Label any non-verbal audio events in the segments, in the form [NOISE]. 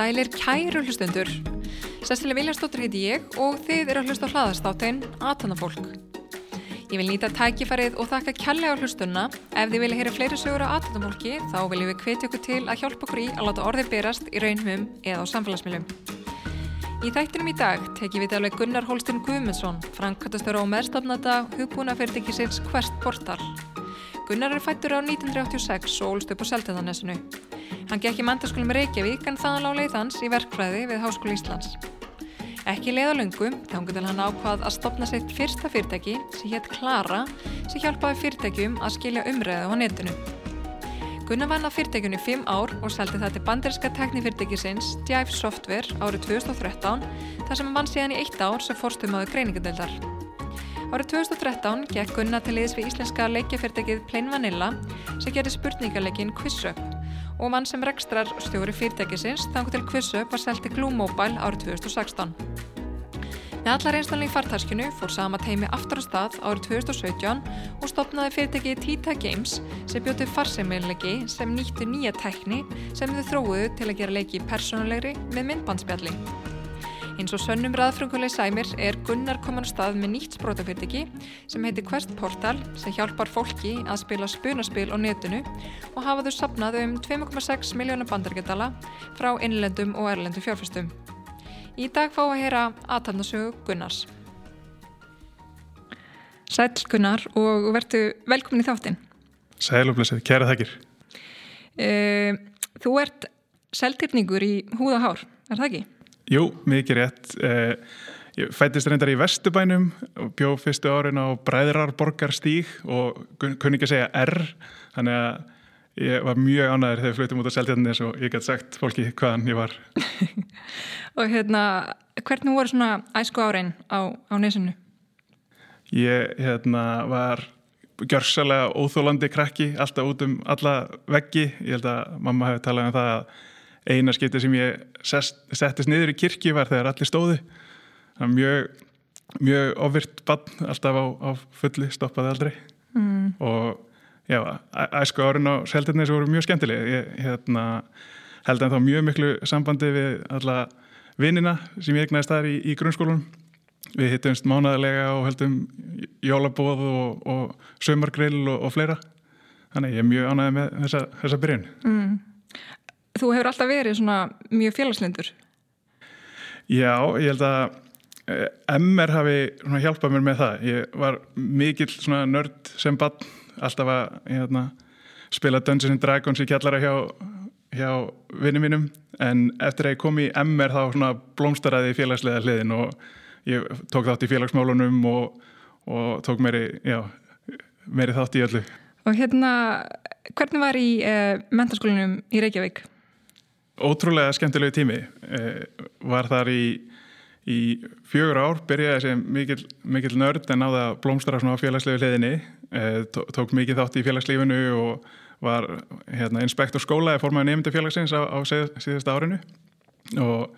Sælir kæru hlustundur. Sestilega Viljarsdóttir heiti ég og þið eru að hlusta á hlaðastáttin Atanafólk. Ég vil nýta tækifærið og þakka kjallega hlustunna. Ef þið vilja heyra fleiri sögur á Atanafólki þá viljum við hvetja okkur til að hjálpa okkur í að láta orðið berast í raunmum eða á samfélagsmiljum. Í þættinum í dag tekjum við alveg Gunnar Holstein Guðmundsson, frankattastöru á meðstofnata hugbúna fyrirtækisins Quest Portal. Gunnar er fættur á 1986 og ólst upp á Selteðanessinu. Hann gekk í mandaskólum Reykjavík en þaðan lá leið hans í verkfræði við Háskóli Íslands. Ekki leið á lungu, þannig til hann ákvað að stopna sitt fyrsta fyrirtæki sem hétt Klara sem hjálpaði fyrirtækjum að skilja umræðu á netinu. Gunnar vann á fyrirtækjunni 5 ár og seldi það til banderska teknifyrirtækisins Jive Software árið 2013 þar sem hann vann síðan í eitt ár sem fórstumöðu greiningadeildar. Árið 2013 gekk Gunnar til liðs við íslenska leikjafyrirtækið Plain Vanilla sem gerði spurningaleikin Quiz Up og mann sem rekstrar stjóri fyrirtækisins þangu til QuizUp var selti Glue Mobile árið 2016. Með allar einstaklega í fartarskinu fór sama teimi aftur á stað árið 2017 og stopnaði fyrirtæki Tita Games sem bjóti farseimilegi sem nýttu nýja tekni sem þau þróuðu til að gera leiki persónulegri með myndbandspjalli. Eins og sönnum raðfrunguleg sæmir er Gunnar komin á stað með nýtt sprótafyrirtæki sem heitir Quest Portal sem hjálpar fólki að spila spunaspil á netinu og hafa þau sapnað um 2,6 miljónar bandargetala frá innlendum og erlendum fjárfæstum. Í dag fá að heyra aðtæmnasögu Gunnars. Sæl Gunnar og verðu velkomin í þáttinn. Sæl og blessið, kæra þakkir. Uh, þú ert seltirningur í húða hár, er það ekki? Jú, mikið rétt. Uh, ég fættist reyndar í Vestubænum og bjóð fyrstu árin á Bræðrarborgar stíg og kunni ekki að segja R, þannig að ég var mjög ánæður þegar flutum út á seltirnis og ég gæti sagt fólki hvaðan ég var. [LAUGHS] og hérna, hvernig voru svona æsku árein á, á nesinu? Ég hérna, var gjörsalega óþólandi krakki alltaf út um alla veggi ég held að mamma hefði talað um það að eina skipti sem ég settist niður í kirkji var þegar allir stóði mjög mjög ofvirt bann alltaf á, á fulli stoppaði aldrei. Mm. og já, æsku árin á seldirnis voru mjög skemmtileg. Ég hérna, held að það mjög miklu sambandi við alla vinnina sem ég egnaðist þar í, í grunnskólunum við hittumst mánaðilega og heldum jólabóð og, og sömargrill og, og fleira. Þannig ég er mjög ánæðið með þessa, þessa byrjun. Mm. Þú hefur alltaf verið svona mjög félagslindur Já, ég held að eh, MR hafi hjálpað mér með það ég var mikill nörd sem bann alltaf að hérna, spila Dungeons and Dragons í kjallara hjá, hjá vinnum mínum en eftir að ég kom í MR þá blómstaraði félagslega hliðin og ég tók þátt í félagsmálunum og, og tók meiri, já, meiri þátt í öllu. Og hérna, hvernig var í eh, mentaskólinum í Reykjavík? Ótrúlega skemmtilegu tími. Eh, var þar í, í fjögur ár, byrjaði sem mikil, mikil nörd en náða blómstra á félagslegu hliðinni. Eh, tók mikið þátt í félagslífinu og var hérna, inspektor skóla eða formaði nefndi félagsins á, á síðasta árinu og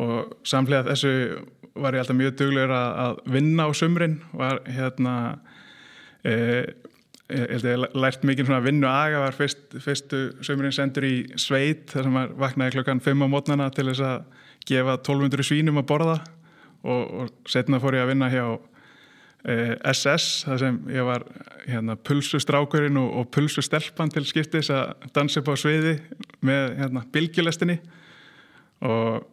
og samlega þessu var ég alltaf mjög duglegur að, að vinna á sumrin var hérna e, ég held að ég lært mikið svona vinnu aga var fyrst, fyrstu sumrin sendur í sveit þar sem var vaknaði klokkan 5 á mótnana til þess að gefa 1200 svínum að borða. Og, og setna fór ég að vinna hjá e, SS þar sem ég var hérna pulsustrákurinn og, og pulsustelpan til skiptis að dansa upp á sviði með hérna bilgjulestinni og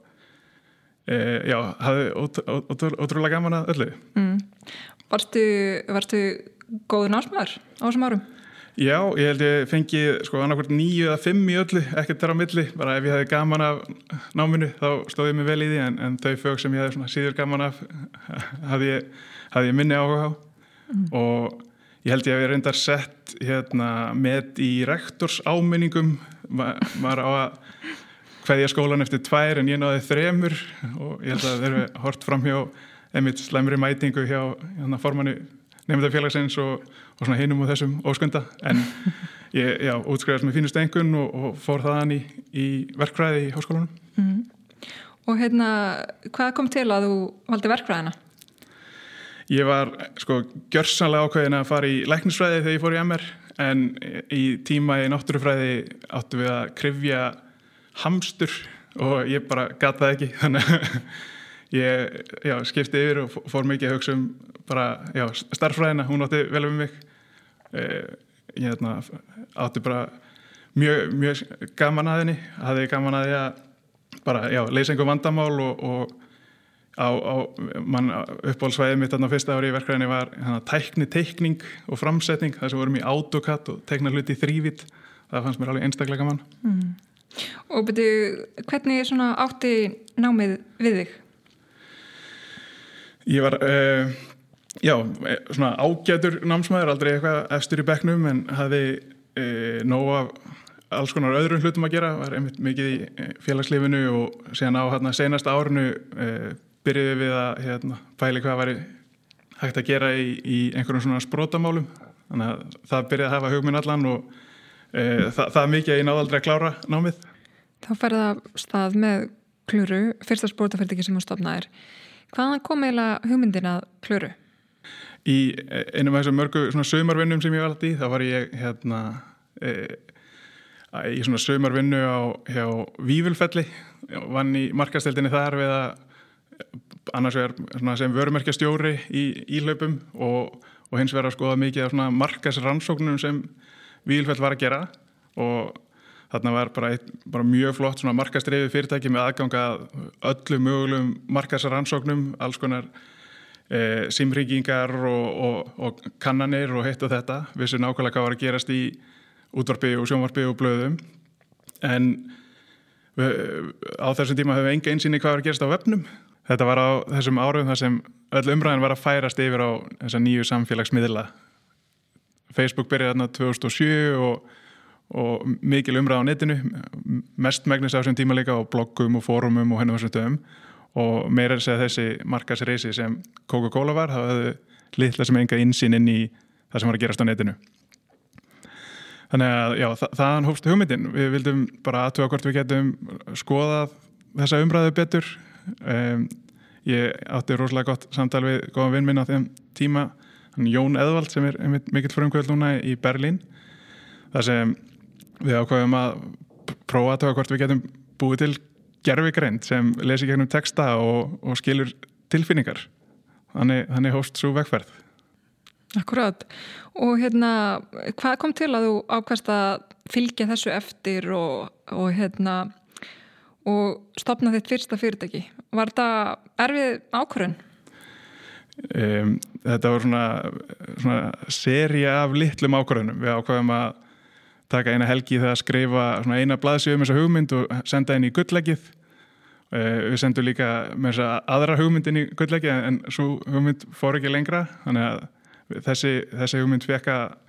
e, já, hafði ótrúlega gaman að öllu. Mm. Vartu, varstu góður námsmaður á þessum árum? Já, ég held ég fengi sko annarkvært nýju eða fimm í öllu, ekkert þar á milli bara ef ég hefði gaman af náminu þá stóð ég mig vel í því en, en þau fög sem ég hefði síður gaman af [LAUGHS] hafði ég, hafði ég minni áhuga á mm. og ég held ég að ég reyndar sett hérna, með í rektors áminningum maður á að hvaðið skólan eftir tvær en ég náði þremur og ég held að þeir eru hort fram hjá einmitt slemri mætingu hjá hérna, formannu nefndafélagsins og, og svona hinum og þessum óskunda en [LAUGHS] ég já, útskriðast með fínu stengun og, og fór þaðan í, í verkfræði í háskólanum mm. Og hérna, hvað kom til að þú valdi verkfræðina? Ég var sko gjörsanlega ákveðin að fara í læknisfræði þegar ég fór í MR en í tíma í náttúrufræði áttu við að krifja hamstur og ég bara gata það ekki þannig að ég já, skipti yfir og fór mikið að hugsa um bara, já, starffræðina, hún átti vel um mig. Eh, ég hérna, átti bara mjög, mjög gaman að henni. Hafði gaman að því að bara, já, leysa einhver vandamál og, og á, á uppbólsvæðið mitt á fyrsta ári í verkræðinni var hana, tækni, teikning og framsetning. Þar sem vorum í AutoCAD og teikna hluti þrývit það fannst mér alveg einstaklega gaman. Mm. Og betur, hvernig átti námið við þig? Ég var uh, já, svona ágætur námsmaður, aldrei eitthvað efstur í bekknum en hafði uh, nóg af alls konar öðrum hlutum að gera, var einmitt mikið í eh, félagslifinu og síðan á hérna, senast árnu uh, byrjuði við að hérna, pæli hvað væri hægt að gera í, í einhverjum svona sprótamálum þannig að það byrjaði að hafa hugminn allan og það, það er mikið að ég náði aldrei að klára námið. Þá ferða stað með kluru, fyrsta sprótafyrirtæki sem hún stopnaðir Hvaðan kom eiginlega hugmyndin að kluru? Í einum af þessum mörgu sömarvinnum sem ég var alltaf í, þá var ég hérna e, í svona sömarvinnu á hjá Vífulfelli vann í markasteldinni þar við að annars er sem vörumerkjastjóri í íhlaupum og, og hins verður að skoða mikið af markasrannsóknum sem Vílfell var að gera og þarna var bara, eitt, bara mjög flott markastriði fyrirtæki með aðganga öllu mögulegum markasrannsóknum alls konar e, simringingar og, og, og kannanir og heitt og þetta. Vissu nákvæmlega hvað var að gerast í útvarpi og sjónvarpi og blöðum. En við, á þessum tíma höfum við enga einsýni hvað var að gerast á vefnum. Þetta var á þessum árum þar sem öll umræðin var að færast yfir á þessa nýju samfélagsmiðla. Facebook byrjaði þarna 2007 og, og mikil umræð á netinu, mest megnis á þessum tíma líka á bloggum og fórumum og hennu þessum dögum og meira er að þessi markasreisi sem Coca-Cola var, það hefði litla sem enga insýn inn í það sem var að gerast á netinu. Þannig að já, þa þaðan hófst hugmyndin. Við vildum bara aðtuga hvort við getum skoðað þessa umræðu betur um, ég átti rosalega gott samtal við góðan vinn minn á þeim tíma Jón Eðvald sem er mikill frumkvöld núna í Berlín þar sem við ákvæðum að prófa að taka hvort við getum búið til gerfigreind sem lesi gegnum texta og, og skilur tilfinningar þannig, þannig hóst svo vegferð Akkurát og hérna hvað kom til að þú ákvæmst að fylgja þessu eftir og, og hérna og stopna þitt fyrsta fyrirtæki. Var þetta erfið ákvörðun? Um, þetta var svona, svona seria af litlum ákvörðunum. Við ákvöðum að taka eina helgi þegar að skrifa eina blaðsíu um þessa hugmynd og senda henni í gulllegið. Uh, við sendum líka með þessa aðra hugmyndin í gulllegið en svo hugmynd fór ekki lengra. Þannig að þessi, þessi hugmynd fekk að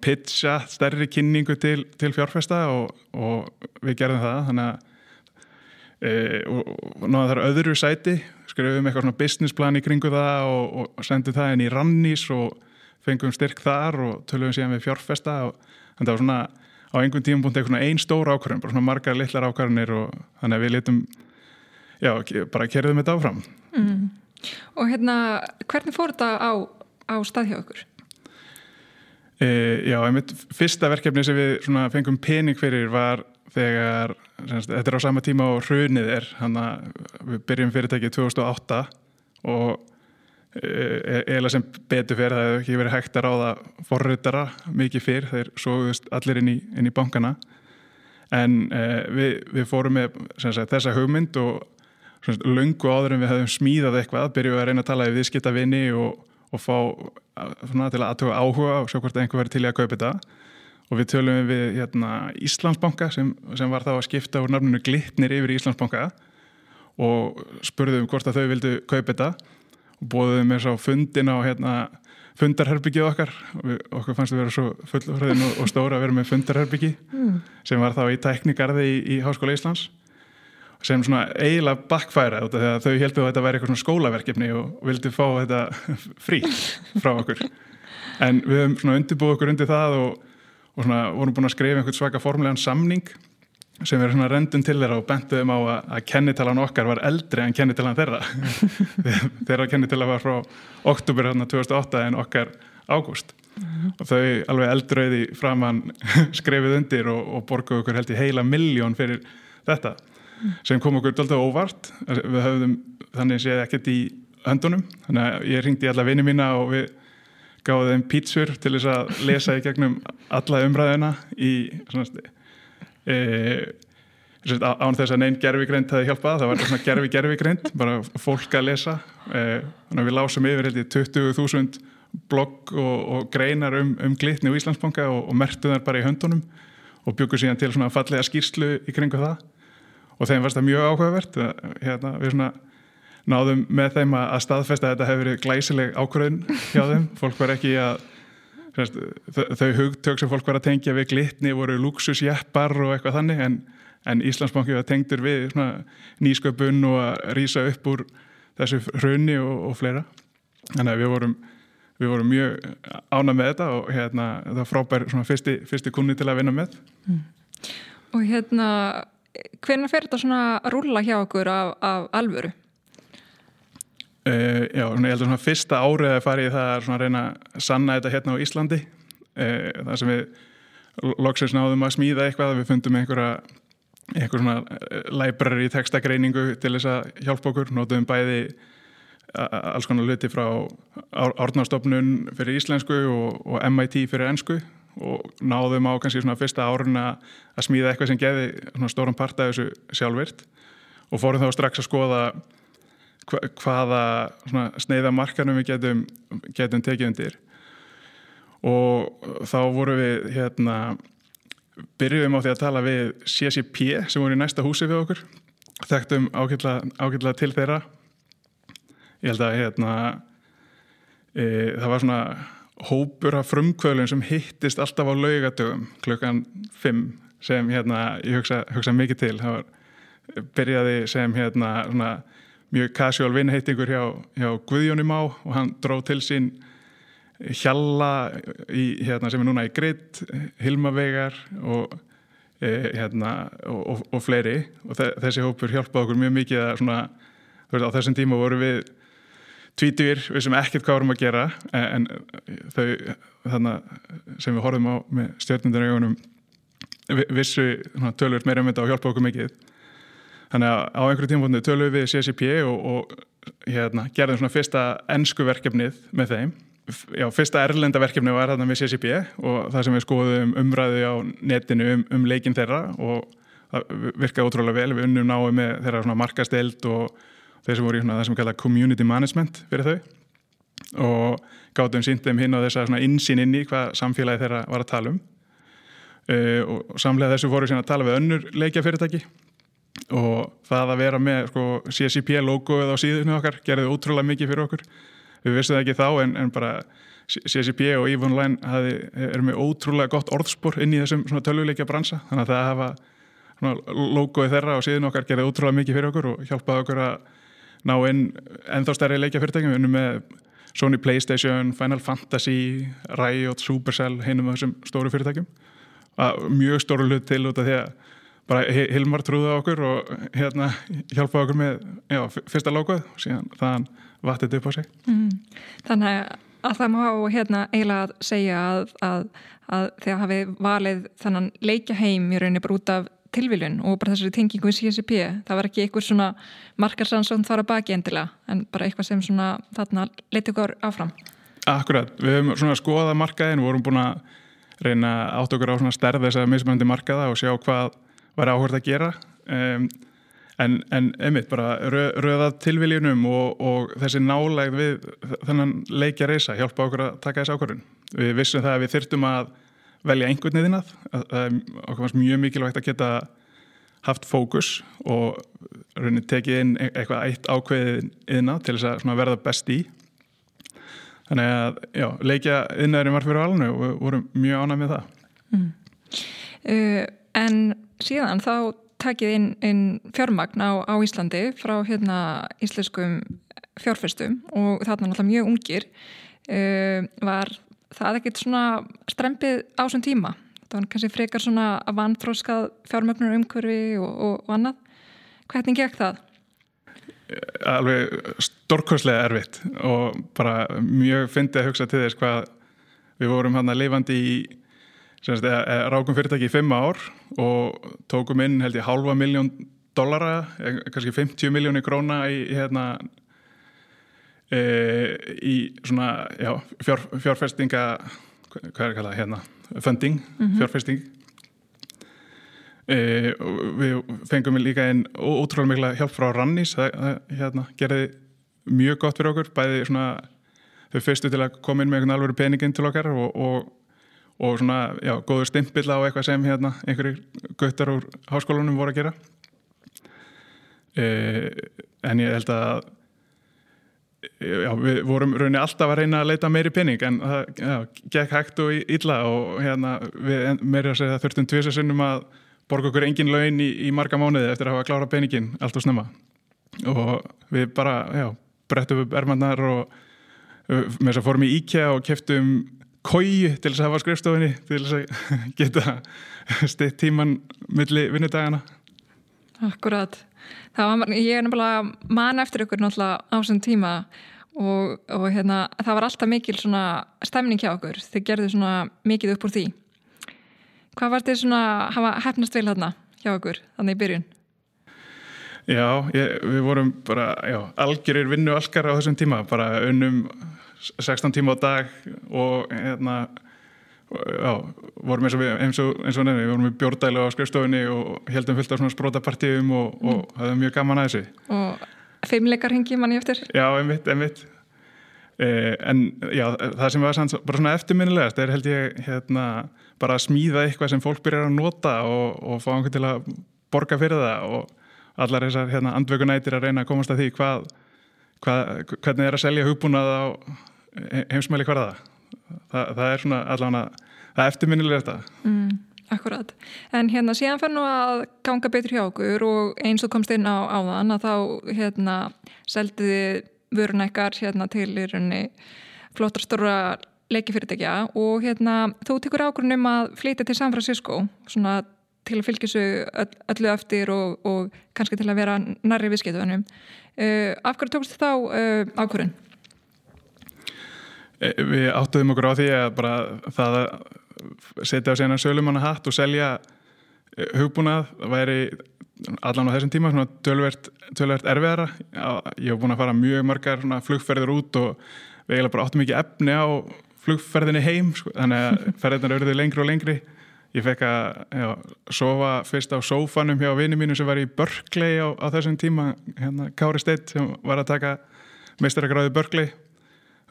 pitcha stærri kynningu til, til fjárfesta og, og við gerðum það. Þannig að e, og, og náða þar öðru sæti skrifum eitthvað svona businessplan í kringu það og, sendum það inn í rannís og fengum styrk þar og tölum síðan við fjárfesta og það var svona á einhvern búin eitthvað einn stór ákvarðin, bara svona margar litlar ákvarðinir og þannig að við litum já, bara kerðum þetta áfram mm. Og hérna hvernig fór þetta á, á stað hjá okkur? E, já, einmitt fyrsta verkefni sem við fengum pening fyrir var þegar, semst, þetta er á sama tíma og hrunið er, hann að við byrjum fyrirtækið 2008 og eða sem betur fyrir það hefur ekki verið hægt að ráða forröðara mikið fyrr, þeir sóðust allir inn í, inn í bankana. En e, við, við fórum með sagt, þessa hugmynd og semst, lungu áður en við hefum smíðað eitthvað, byrjuðum að reyna að tala við viðskipta vinni og, og fá svona, til að aðtöga áhuga og sjá hvort einhver verið til í að kaupa þetta. Og við tölum við hérna, Íslandsbanka sem, sem var þá að skipta úr nafnunu Glitnir yfir Íslandsbanka og spurðum hvort að þau vildu kaupa þetta og bóðum við svo fundin á hérna, fundarherbyggið okkar við, okkur fannst við vera svo fullfræðin og, og stóra að vera með fundarherbyggi mm. sem var þá í tæknigarði í, í Háskóla Íslands sem svona eiginlega bakkfæra þegar þau heldur að þetta væri eitthvað svona skólaverkefni og vildi fá þetta [LAUGHS] frí frá okkur en við höfum svona undirbúið okkur undir það og og svona vorum búin að skrifa einhvern svaka formulegan samning sem er svona rendun til þeirra og bentuðum á að, að kennitalan okkar var eldri en kennitalan þeirra [LAUGHS] þeirra kennitala var frá oktober 2008 en okkar ágúst mm -hmm. og þau alveg eldröði framann [LAUGHS] skrefið undir og, og borguðu okkur held í heila miljón fyrir þetta mm. sem kom okkur doldið óvart við höfðum þannig séð ekkert í höndunum þannig að ég ringdi alla vini mína og við gáðum þeim pítsur til þess að lesa í gegnum alla umræðina í svona án þess að neinn gerfigreind hefði hjálpað, það var svona gerfi gerfigreind bara fólk að lesa. E, þannig að við lásum yfir held í 20.000 blogg og, og greinar um, um glitni og Íslandsbanka og, og mertu þar bara í höndunum og byggur síðan til svona fallega skýrslu í kringu það. Og þeim varst það mjög áhugavert hérna, við svona náðum með þeim að staðfesta að þetta hefur verið glæsileg ákvörðin hjá þeim. Fólk var ekki að þau hugtök sem fólk var að tengja við glitni voru luxusjeppar og eitthvað þannig en, en Íslandsbanki var tengdur við nýsköpun og að rýsa upp úr þessu hrunni og, og fleira þannig að við vorum við vorum mjög ána með þetta og hérna, það var frábær fyrsti, fyrsti kunni til að vinna með mm. Og hérna hvernig fer þetta svona að rúla hjá okkur af, af alvöru? Uh, já, ég held að svona fyrsta árið að fara í það að reyna að sanna þetta hérna á Íslandi. Uh, það sem við loksins náðum að smíða eitthvað við fundum einhverja einhver svona eh, library textagreiningu til þess að hjálpa okkur, nótum bæði alls konar luti frá árnastofnun fyrir íslensku og, og MIT fyrir ennsku og náðum á kannski svona fyrsta árun að smíða eitthvað sem geði svona stóran part af þessu sjálfvirt og fórum þá strax að skoða hvaða sneiða markanum við getum, getum tekið undir. Og þá voru við hérna byrjuðum á því að tala við CCP sem voru í næsta húsi við okkur. Þekktum ákveðlega til þeirra. Ég held að hérna, e, það var svona hópur af frumkvölun sem hittist alltaf á laugadögum klukkan 5 sem hérna, ég hugsa, hugsa mikið til. Það var, byrjaði sem hérna, svona, mjög casual vinnheitingur hjá, hjá Guðjónum á og hann dró til sín Hjalla í, hérna, sem er núna í Grid, Hilmavegar og, e, hérna, og, og, og fleiri. Og þessi hópur hjálpaði okkur mjög mikið að svona, veist, á þessum tíma voru við tvítur við sem ekkert hvað vorum að gera en þau þannig, sem við horfum á með stjórnundaraugunum vissu tölur meira um þetta og hjálpa okkur mikið þannig að á einhverju tímfóndi tölum við CCP og, og hérna, gerðum svona fyrsta ennsku verkefnið með þeim. Já, fyrsta erlenda verkefni var þarna með CCP og það sem við skoðum umræði á netinu um, um leikin þeirra og það virkaði ótrúlega vel, við unnum náðu með þeirra markasteld og þeir sem voru í svona, það sem við kalla community management fyrir þau og gáttum síndum hinn á þess að insýn inn í hvað samfélagi þeirra var að tala um. Uh, og samlega þessu voru síðan að tala við önnur leikjafyrirtæki og það að vera með sko, CSCP logoið á síðunni okkar gerði ótrúlega mikið fyrir okkur. Við vissum það ekki þá en, en bara CSCP og EVE Online er með ótrúlega gott orðspor inn í þessum tölvuleikja bransa. Þannig að það hafa logoið þeirra og síðan okkar gerði ótrúlega mikið fyrir okkur og hjálpaði okkur að ná inn ennþá stærri leikjafyrirtækjum. Við unum með Sony Playstation, Final Fantasy Riot, Supercell, hinnum þessum stóru fyrirtækjum. Að mjög stóru hlut til út af því að bara Hilmar trúði á okkur og hérna hjálpaði okkur með já, fyrsta logoð og síðan þann vattið upp á sig. Mm. Þannig að það má hérna eiginlega segja að, að, að þegar hafið valið þannan leikjaheim í rauninni bara út af tilviljun og bara þessari tengingu í CSP það var ekki eitthvað svona markarsansón þar að baki endilega en bara eitthvað sem svona þarna leti okkur áfram. Akkurat, við höfum svona skoðað markaðin og vorum búin að reyna átt okkur á svona stærð þess að mismöndi markaða og sjá hvað var áhört að gera. Um, en, en einmitt bara röð, röða tilviljunum og, og þessi nálegð við þennan leikja reysa hjálpa okkur að taka þessi ákvörðun. Við vissum það að við þyrtum að velja einhvern veginn að okkur fannst mjög mikilvægt að geta haft fókus og raunin tekið inn e- eitthvað eitt ákveðið inna til þess að verða best í. Þannig að já, leikja innæðurinn var fyrir alveg og vorum mjög ánæg með það. Mm. uh, En síðan þá takið inn, inn fjármagn á, á Íslandi frá hérna íslenskum fjárfestum og þarna náttúrulega mjög ungir uh, var það ekkert svona strempið á þessum tíma það var kannski frekar svona að vanþróskað fjármögnur umhverfi og, og, og annað hvernig gekk það? Alveg stórkoslega erfitt og bara mjög fyndi að hugsa til þess hvað við vorum hann að lifandi í rákum fyrirtæki í fimm ár og tókum inn held ég halva miljón dollara, kannski 50 miljónir króna í hérna e, í svona já, fjár, fjárfestinga hvað er það að kalla hérna funding, mm -hmm. fjárfesting e, við fengum líka einn ótrúlega mikla hjálp frá Rannis það, það hérna, gerði mjög gott fyrir okkur bæði svona þau fyrstu til að koma inn með einhvern alveg peningin til okkar og, og, og svona, já, góður stimpill á eitthvað sem hérna einhverjir guttar úr háskólanum voru að gera. E, en ég held að já, við vorum rauninni alltaf að reyna að leita meiri pening en það já, gekk hægt og illa og hérna við meiri að segja þurftum tviðsessinnum að borga okkur engin laun í, í marga mánuði eftir að hafa klára peningin allt og snemma. Og við bara, já, brettum upp ermannar og með þess að fórum í IKEA og keftum kói til þess að hafa skrifstofinni til þess að [LAUGHS] geta stitt tíman milli vinnudagana. Akkurat. Var, ég er nefnilega man eftir ykkur náttúrulega á þessum tíma og, og hérna, það var alltaf mikil stemning hjá okkur, þið gerðu mikið upp úr því. Hvað var þetta svona hafa hefnast vel hérna hjá okkur, þannig í byrjun? Já, ég, við vorum bara algjörir vinnu algar á þessum tíma bara unnum 16 tíma á dag og hérna já, vorum eins og, eins og, eins og nefnir, við vorum í bjórdælu á skrifstofunni og heldum fullt af svona sprótapartíum og, og mm. hafðum mjög gaman að þessu. Og feimleikar hengi manni eftir. Já, einmitt, einmitt. Eh, en já, það sem var sanns, bara svona eftirminnilegast er held ég hérna, bara að smíða eitthvað sem fólk byrjar að nota og, og fá einhvern til að borga fyrir það og allar þessar hérna, andvökunætir að reyna að komast að því hvað, hvað, hvernig er að selja hugbúnað á heimsmæli hverða? Það, það er svona allavega það er eftirminnilega þetta. Mm, Akkurat, en hérna síðan fann nú að ganga betur hjá okkur og eins og komst inn á áðan að þá hérna seldiði vörunækkar hérna til í rauninni flottar stóra leikifyrirtækja og hérna þú tekur ágrunum að flytja til San Francisco svona til að fylgja svo öllu eftir og, og kannski til að vera nærri viðskiptunum af hverju tókst þá uh, ákvörðun? Eh, við áttuðum okkur á því að bara það að setja á sena sölumanna hatt og selja eh, hugbúnað væri allan á þessum tíma tölvert, tölvert erfiðara. Ég hef búin að fara mjög margar flugferðir út og við eiginlega bara áttum ekki efni á flugferðinni heim sko, þannig að ferðirna auðvitað lengri og lengri ég fekk að já, sofa fyrst á sófanum hjá vinið mínu sem var í Berkeley á, á þessum tíma hérna Kári Steitt sem var að taka meistaragráði Berkeley.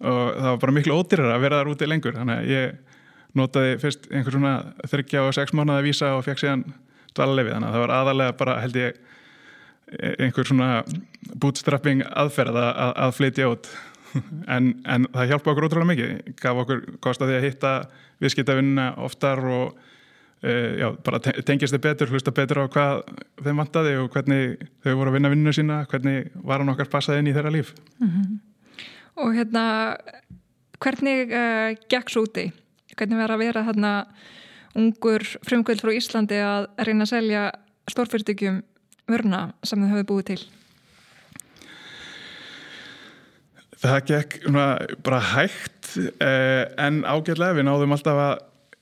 Og það var bara miklu ódýrar að vera þar úti lengur. Þannig að ég notaði fyrst einhver svona þryggja og sex mánuða að vísa og fekk síðan dvalarlefi þannig að það var aðalega bara held ég einhver svona bootstrapping aðferð að, að, að flytja út. [LAUGHS] En, en það hjálpa okkur ótrúlega mikið. Gaf okkur kost að því að hitta viðskiptavinnina oftar og já, bara tengist þið betur hlusta betur á hvað þeim vantaði og hvernig þau voru að vinna vinninu sína hvernig var hann okkar passað inn í þeirra líf mm -hmm og hérna hvernig uh, gekk svo úti? Hvernig verður að vera hérna ungur frumkvöld frá Íslandi að reyna að selja stórfyrirtækjum vörna sem þau hafið búið til? Það gekk bara hægt eh, en ágjörlega við náðum alltaf að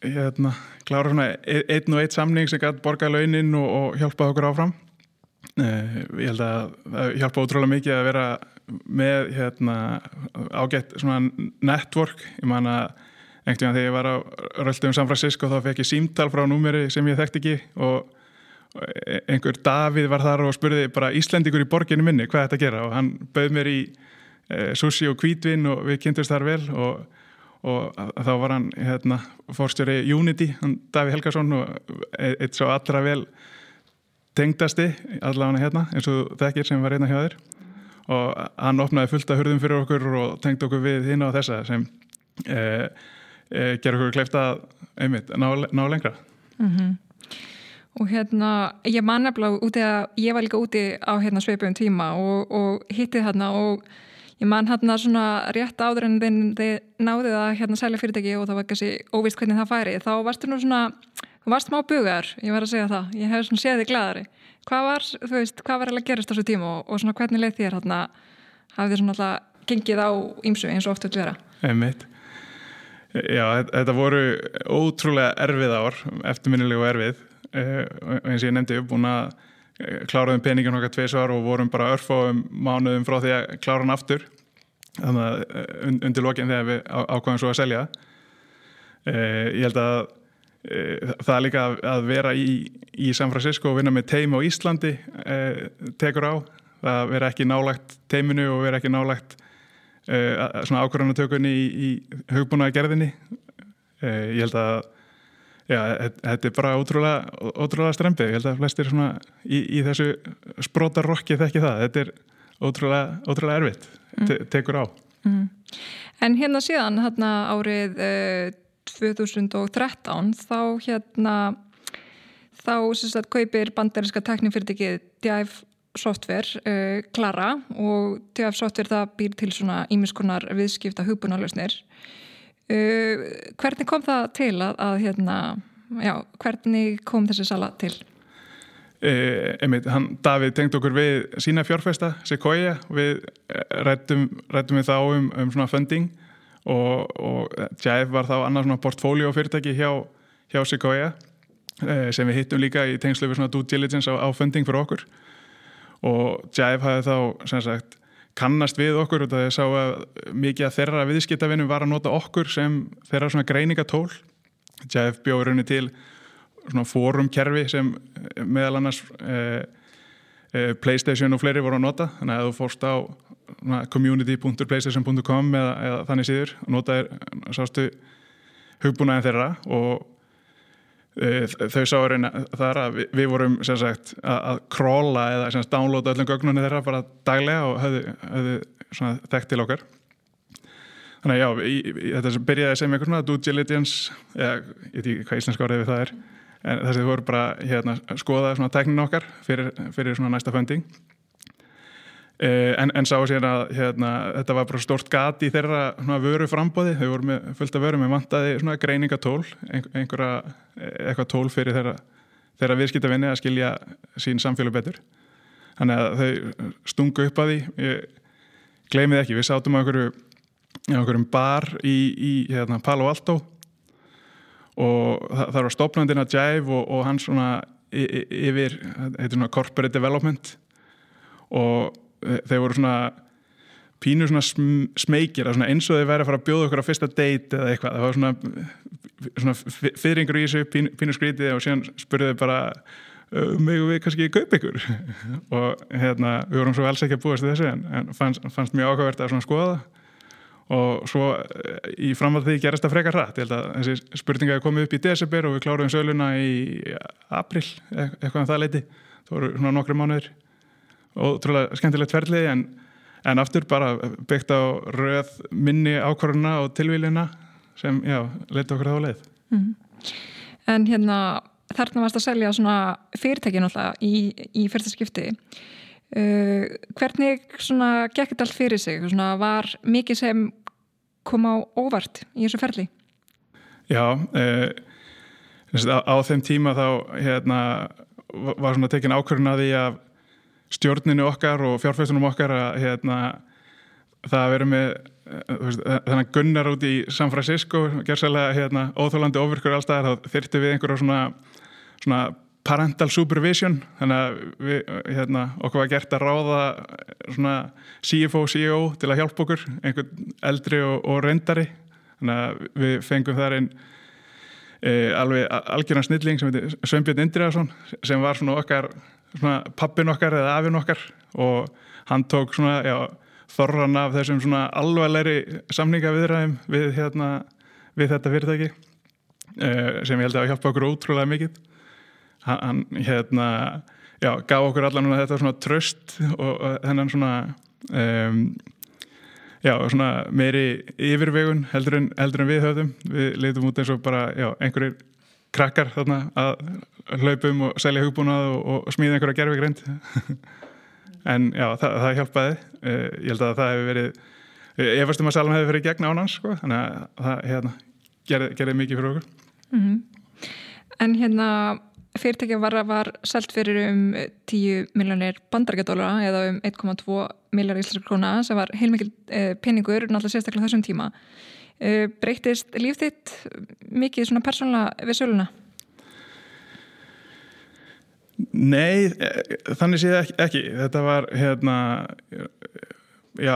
hérna, klára svona e-, einn og eitt samning sem gæti borga launin og, og hjálpaði okkur áfram. Eh, ég held að það hjálpa ótrúlega mikið að vera með hérna, ágætt network, ég man að einhvern veginn þegar ég var á röldum San Francisco þá fekk ég símtal frá númeri sem ég þekkt ekki og einhver Davíð var þar og spurði bara Íslendikur í borginu minni hvað þetta gera og hann bauð mér í e, sushi og kvítvin og við kynntumst þar vel og, og þá var hann hérna, fórstjóri Unity, hann Davíð Helgason og e, eitt svo allra vel tengdasti allavega hérna eins og þekkir sem var hérna hjá þér og hann opnaði fullt af hurðum fyrir okkur og tengdi okkur við hinn á þessa sem e, e, ger okkur kleifta einmitt, ná, ná lengra mm -hmm. Og hérna ég man nefnilega úti að ég var líka úti á hérna sveipum tíma og, og hittið hérna og Ég man hérna svona rétt áður en þið náðið að hérna selja fyrirtæki og það var ekki óvist hvernig það færi. Þá varstu nú svona, þú varst smá bugar, ég var að segja það. Ég hef svona séð þig glæðari. Hvað var, þú veist, hvað var alveg gerast á þessu tíma og, og svona hvernig leið þér hérna, hafið þið svona alltaf gengið á ímsu eins og oft vil vera? Einmitt. Já, þetta voru ótrúlega erfið ár, eftirminnilegu erfið, eins og ég nefndi upp, að kláraðum peningin okkar tveisvar og vorum bara örfáum mánuðum frá því að klára hann aftur þannig að undir lokin þegar við ákvæðum svo að selja ég held að það er líka að vera í, í San Francisco og vinna með teim á Íslandi tekur á. Það vera ekki nálagt teiminu og vera ekki nálagt svona ákvörðanatökunni í, í hugbúnaða gerðinni ég held að Já, þetta er bara ótrúlega, ótrúlega strempið, ég held að flestir í, í þessu sprótarrokki þekki það, þetta er ótrúlega, ótrúlega erfitt. Te tekur á. Mm. En hérna síðan, hérna árið uh, 2013, þá hérna, þá sagt, kaupir banderiska teknifyrirtikið Dive Software uh, Klara og Dive Software það býr til svona ímiskunar viðskipta hugbúnarlausnir. Uh, hvernig kom það til að, að hérna, já, hvernig kom þessi sala til? Uh, einmitt, hann, Davíð tengd okkur við sína fjárfesta, Sequoia við rættum, rættum við þá um, um svona funding og, og Jive var þá annars svona portfóljó fyrirtæki hjá, hjá Sequoia uh, sem við hittum líka í tengslu við svona due diligence á, á funding fyrir okkur. Og Jive hafði þá sem sagt kannast við okkur og það er sá að mikið að þeirra viðskiptavinnum var að nota okkur sem þeirra svona greiningatól. JF bjóður henni til svona fórumkerfi sem meðal annars eh, eh, Playstation og fleiri voru að nota. Þannig að þú fórst á community.playstation.com eða, eða þannig síður og notaðir sástu hugbúnaðin þeirra og þau sá reyna þar að við, við vorum sagt, að, króla eða sagt, downloada öllum gögnunni þeirra bara daglega og höfðu, höfðu þekkt til okkar. Þannig að já, í, í, þetta byrjaði sem einhvern svona due diligence eða ég veit ekki hvað íslenska orðið við það er en þess að þið voru bara hérna, skoða svona tekninu okkar fyrir, fyrir svona næsta funding. En, en sá sér að hérna, þetta var bara stort gati í þeirra vöru frambóði, þau voru með fullt af vöru með vantaði svona greiningatól einhverja, eitthvað tól fyrir þeirra, þeirra viðskiptavinni að skilja sín samfélag betur. Þannig að þau stungu upp að því. Ég gleymið ekki, við sátum á einhverju, einhverjum bar í, í hérna, Palo Alto og það, var stopnandina Jive og, og hann svona yfir, heitir svona corporate development. Og þeir voru svona pínu svona smekir eins og þeir væri að fara að bjóða okkur á fyrsta date eða eitthvað, það var svona, svona fyrringur í þessu pínu, pínu skrítið og síðan spurðuði bara megu við kannski kaupa ykkur? [LAUGHS] Og hérna, við vorum svo alls ekki að búast þessu en fannst, fannst mjög ákvæmvert að svona skoða það og svo í framvæð því gerast það frekar rætt, ég held að þessi spurninga hefði komið upp í desember og við kláruðum söluna í april, e-, eitthvað um það leiti það voru svona nokkru mánuður og trúlega skemmtilegt ferli en, en aftur bara byggt á röð minni ákvarðuna og tilvílina sem, já, leti okkur þá leið. Mm. En hérna þarna varst að selja svona fyrirtækin alltaf í, í fyrsta skipti uh, hvernig svona gekk þetta allt fyrir sig? Svona var mikið sem kom á óvart í þessu ferli? Já uh, á, á þeim tíma þá hérna var svona tekin ákvarðun að því að stjórninu okkar og fjárfæstunum okkar að hérna, það að vera með þannig gunnar út í San Francisco gerðsælega hérna, óþólandi ofirkur allstaðar þá þyrti við einhverjum svona, svona parental supervision þannig að við, hérna, okkur var gert að ráða svona CFO, CEO til að hjálpa okkur einhvern eldri og, og reyndari. Þannig að við fengum þar einn e, alveg algjörna snilling sem heitir Sveinbjörn Indriðarsson sem var svona okkar pappin okkar eða afin okkar. Og hann tók svona, já, þorran af þessum svona alvarleiri samningaviðræðum við, hérna, við þetta fyrirtæki uh, sem ég held að hjálpa okkur ótrúlega mikið hann, hérna, já, gaf okkur allan þetta svona tröst og, og þennan svona um, já, svona meiri yfirvegun heldur en, heldur en við höfðum. Við leitum út eins og bara, já, einhverjir krakkar þarna að hlaupum og selja hugbúnað og, og smíða einhverja gerfi greint [LAUGHS] en já, það, það hjálpaði. Uh, ég held að það hefur verið ég veist um að Salman hefur verið gegn ánans sko, þannig að það hérna, gerði, gerði mikið fyrir okkur. Mm -hmm. En hérna fyrirtækja var, var selt fyrir um 10 miljónir bandarækjadólara eða um 1,2 miljar íslenskar króna sem var heilmikil eh, peningur náttúrulega sérstaklega þessum tíma eh, breytist líf þitt mikið svona persónulega við söluna? Nei, eh, þannig séð ekki, ekki. Þetta var hérna já,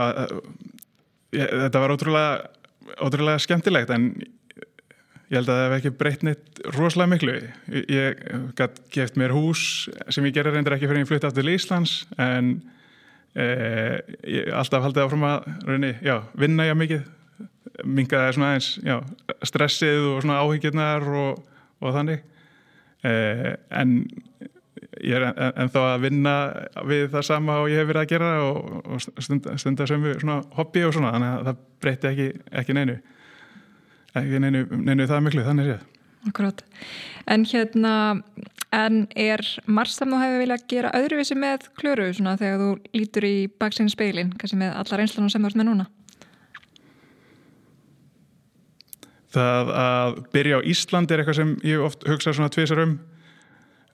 þetta var ótrúlega, ótrúlega skemmtilegt en ég held að það hef ekki breytt neitt rosalega miklu. Ég gætt geft mér hús sem ég gerði reyndir ekki fyrir að ég flutti aftur í Íslands en eh, ég alltaf haldið áfram að reyni, já, vinna ég mikið. Mingaði svona aðeins já, stressið og svona áhyggjurnar og, og þannig. Eh, en ég er ennþá að vinna við það sama og ég hef verið að gera og, og stunda, stunda sömu svona hobby og svona þannig að það breyti ekki, ekki neinu ekki neinu, neinu það miklu þannig séð Akkurát, en hérna en er marg sem þú hefur viljað gera öðruvísi með klöru svona þegar þú lítur í baksinu speilin kannski með allar einslanum sem þú ert með núna? Það að byrja á Ísland er eitthvað sem ég oft hugsa svona tvísar um.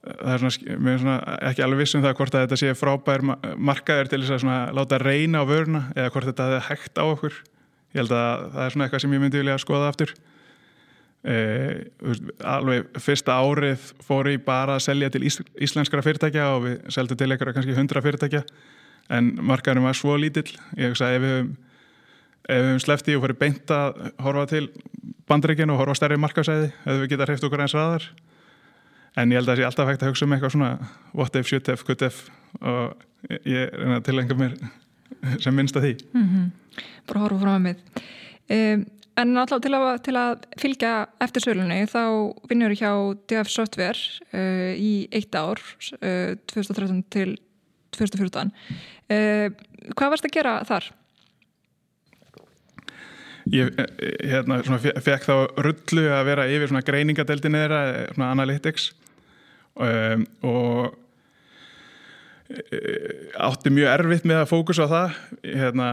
Það er svona, mér er svona ekki alveg vissum það hvort að þetta sé frábær markaður til þess að svona láta reyna á vöruna eða hvort þetta hefði hægt á okkur ég held að það er svona eitthvað sem ég myndi vilja skoða aftur. Eh, alveg fyrsta árið fór ég bara að selja til ís, íslenskara fyrirtækja og við seldum til eitthvað kannski hundra fyrirtækja. En markaðurum var svo lítill. Ég hugsa ef við höfum höfum sleppti og farið beint að horfa til bandreikinu og horfa stærri markaðsæði ef við geta hreift okkur eins raðar en ég held að það sé alltaf hægt að hugsa um eitthvað svona what if, should have, could have. Og ég er að tilengja mér sem minnst að því mm -hmm. bara horfa frá mið um, en alltaf til að, til að fylgja eftir sölunni þá vinnur ég hjá DF Software uh, í eitt ár uh, 2013 til 2014 uh, hvað varst að gera þar? Ég hérna, fekk þá rullu að vera yfir greiningadeldin eða analytics um, og átti mjög erfitt með að fókusa á það. Hérna,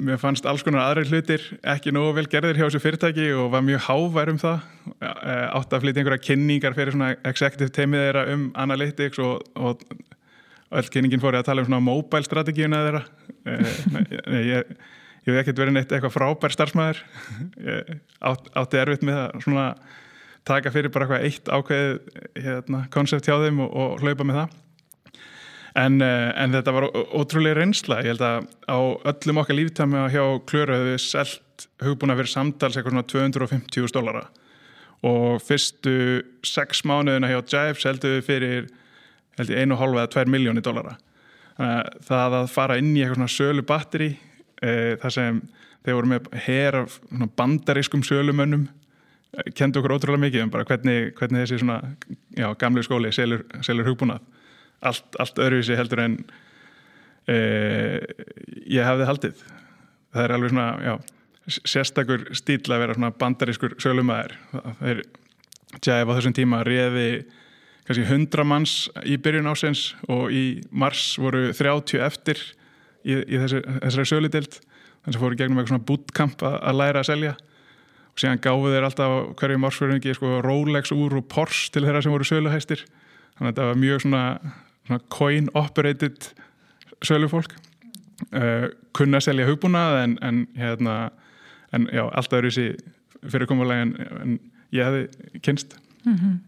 mér fannst alls konar aðri hlutir ekki nógu vel gerðir hjá þessu fyrirtæki og var mjög hávær um það. E, átti að flytja einhverja kynningar fyrir svona executive teimið þeirra um analytics og, og öll kynningin fóri að tala um svona mobile strategíuna þeirra. E, ég, ég hef ekkert verið neitt eitthvað frábær starfsmæður átti erfitt með það svona taka fyrir bara eitthvað eitt hérna, konsept hjá þeim og, og hlaupa með það en, uh, en þetta var ótrúlega reynsla. Ég held að á öllum okkar líftæmi hjá Klöru hefur við selt hugbúna fyrir samtals eitthvað svona 250.000 dólara og fyrstu sex mánuðina hjá Jive seldu við fyrir held ég 1,5 eða 2 miljónir dólara það að fara inn í eitthvað svona sölu batteri e, þar sem þeir voru með her af bandarískum sölumönnum kendi okkur ótrúlega mikið um bara hvernig, hvernig þessi svona, já, gamlu skóli selur, selur hugbúnað allt, allt öðruvísi heldur en e, ég hefði haldið. Það er alveg svona, já sérstakur stíl að vera svona bandarískur sölumæður. Það er tjæf á þessum tíma reði kannski 100 manns í byrjun ásins og í mars voru 30 eftir í, í þessi, þessari söludild þannig að fóru gegnum eitthvað svona bootcamp að, læra að selja. Og síðan gáðu þeir alltaf hverju marsfjörðingi sko, Rolex úr og Porsche til þeirra sem voru söluhæstir. Þannig að þetta var mjög svona, svona coin operated sölufólk uh, kunna selja hugbúnað en, en, hérna, en já, alltaf eru þessi fyrirkomulega en, en ég hefði kynst mm -hmm.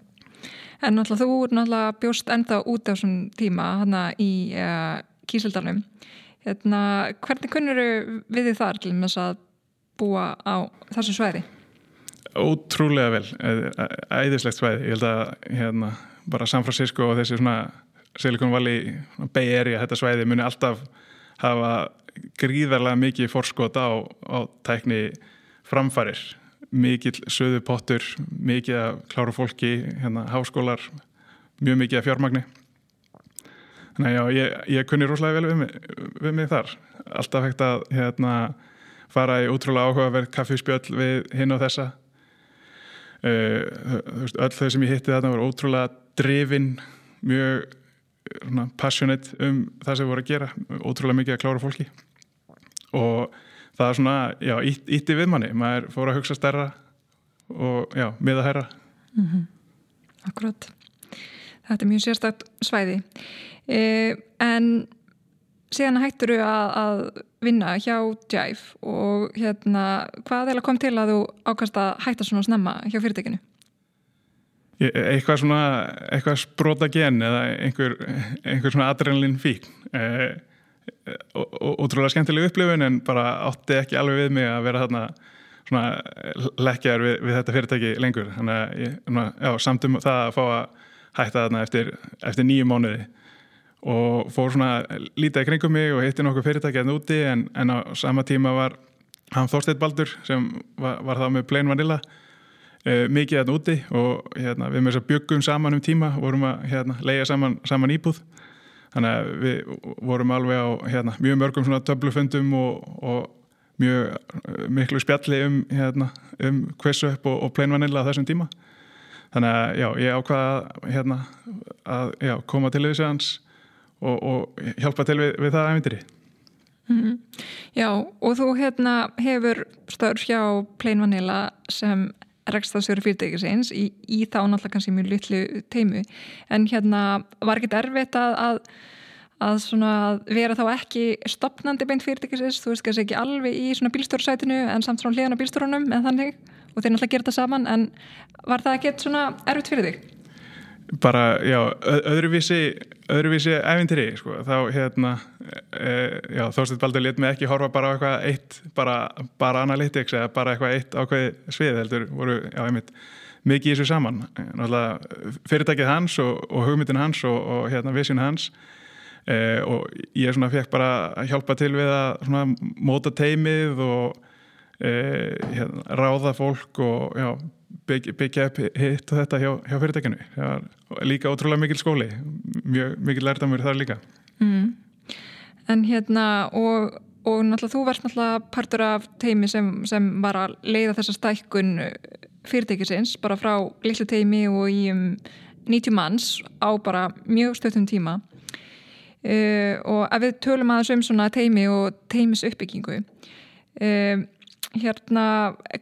En náttúrulega þú er náttúrulega bjóst ennþá út á þessum tíma hana í uh, Kísildalum hérna, hvernig kunnur við þið þar til að búa á þessu svæði? Ótrúlega vel, æðislegt svæði ég held að hérna, bara San Francisco og þessi svona Silicon Valley Bay Area, þetta svæði muni alltaf hafa gríðarlega mikið forskot á, á tækni framfarir. Mikill söðu pottur mikið að klára fólki hérna, háskólar, mjög mikið að fjármagni. Þannig að ég, ég kunni rúslega vel við mig, við mig þar. Alltaf hægt að hérna fara í útrúlega áhugaverð kaffíspjöll við hinn og þessa. Uh, öll þau sem ég hitti þarna voru ótrúlega drifin mjög passionate um það sem við vorum að gera, ótrúlega mikið að klára fólki. Og það er svona, já, ít, ítti við manni maður fór að hugsa stærra og já, miða herra mm -hmm. Akkurat. Þetta er mjög sérstakt svæði. Eh, en síðan hættur þú að, að vinna hjá Jive og hérna, hvað er að kom til að þú ákast að hætta svona snemma hjá fyrirtekinu? Eitthvað svona, eitthvað sprota gen eða einhver, einhver svona adrenalin fík eh, ótrúlega skemmtileg upplifun en bara átti ekki alveg við mig að vera þarna svona lekkjar við, við þetta fyrirtæki lengur. Þannig að samt um það að fá að hætta þarna eftir, eftir nýju mánuði og fór svona lítið kringum mig og hitti nokkuð fyrirtæki hérna úti en, en á sama tíma var hann Þorstein Baldur sem var, var þá með Plain Vanilla uh, mikið hérna úti og hérna, við með þess að byggum saman um tíma vorum að hérna, leia saman, saman íbúð. Þannig að við vorum alveg á hérna, mjög mörgum svona töflufundum og, og mjög eh, miklu spjalli um, hérna, um QuizUp og, og Plain Vanilla þessum tíma. Þannig að já, ég ákvaða hérna, að já, koma til þessu hans og, og hjálpa til við, við það æfintýri mm. Já, og þú hérna hefur störf hjá Plain Vanilla sem rekstastjóri fyrirtækisins í, í þá náttúrulega kannski mjög litlu teimu en hérna var ekki erfitt að, að, að vera þá ekki stopnandi beint fyrirtækisins? Þú veist kannski ekki alveg í svona bílstjórnsætinu en samt svona hliðan á bílstjórnum en þannig og þeir náttúrulega gera þetta saman. En var það ekki svona erfitt fyrir þig? Bara, já, öðruvísi öðruvísi eventri, sko. Þá, hérna e, já, Þorstein Baldur lit mig ekki horfa bara á eitthvað eitt bara, bara analytics eða bara eitthvað eitt ákveði svið, heldur, voru, já, einmitt mikið í þessu saman, náttúrulega fyrirtækið hans og, og hugmyndin hans og, og hérna vissin hans e, og ég svona fekk bara hjálpa til við að svona móta teimið og e, hérna, ráða fólk og já byggja, upp hitt og þetta hjá, hjá var líka ótrúlega mikil skóli. Mjög mikil lærtamur þar líka. Mm. En hérna og, og náttúrulega þú varst náttúrulega partur af teimi sem, sem var að leiða þessa stækkun fyrirtækisins bara frá litlu teimi og í um 90 manns á bara mjög stöðum tíma. Uh, og ef við tölum aðeins um svona teimi og teimis uppbyggingu uh, hérna,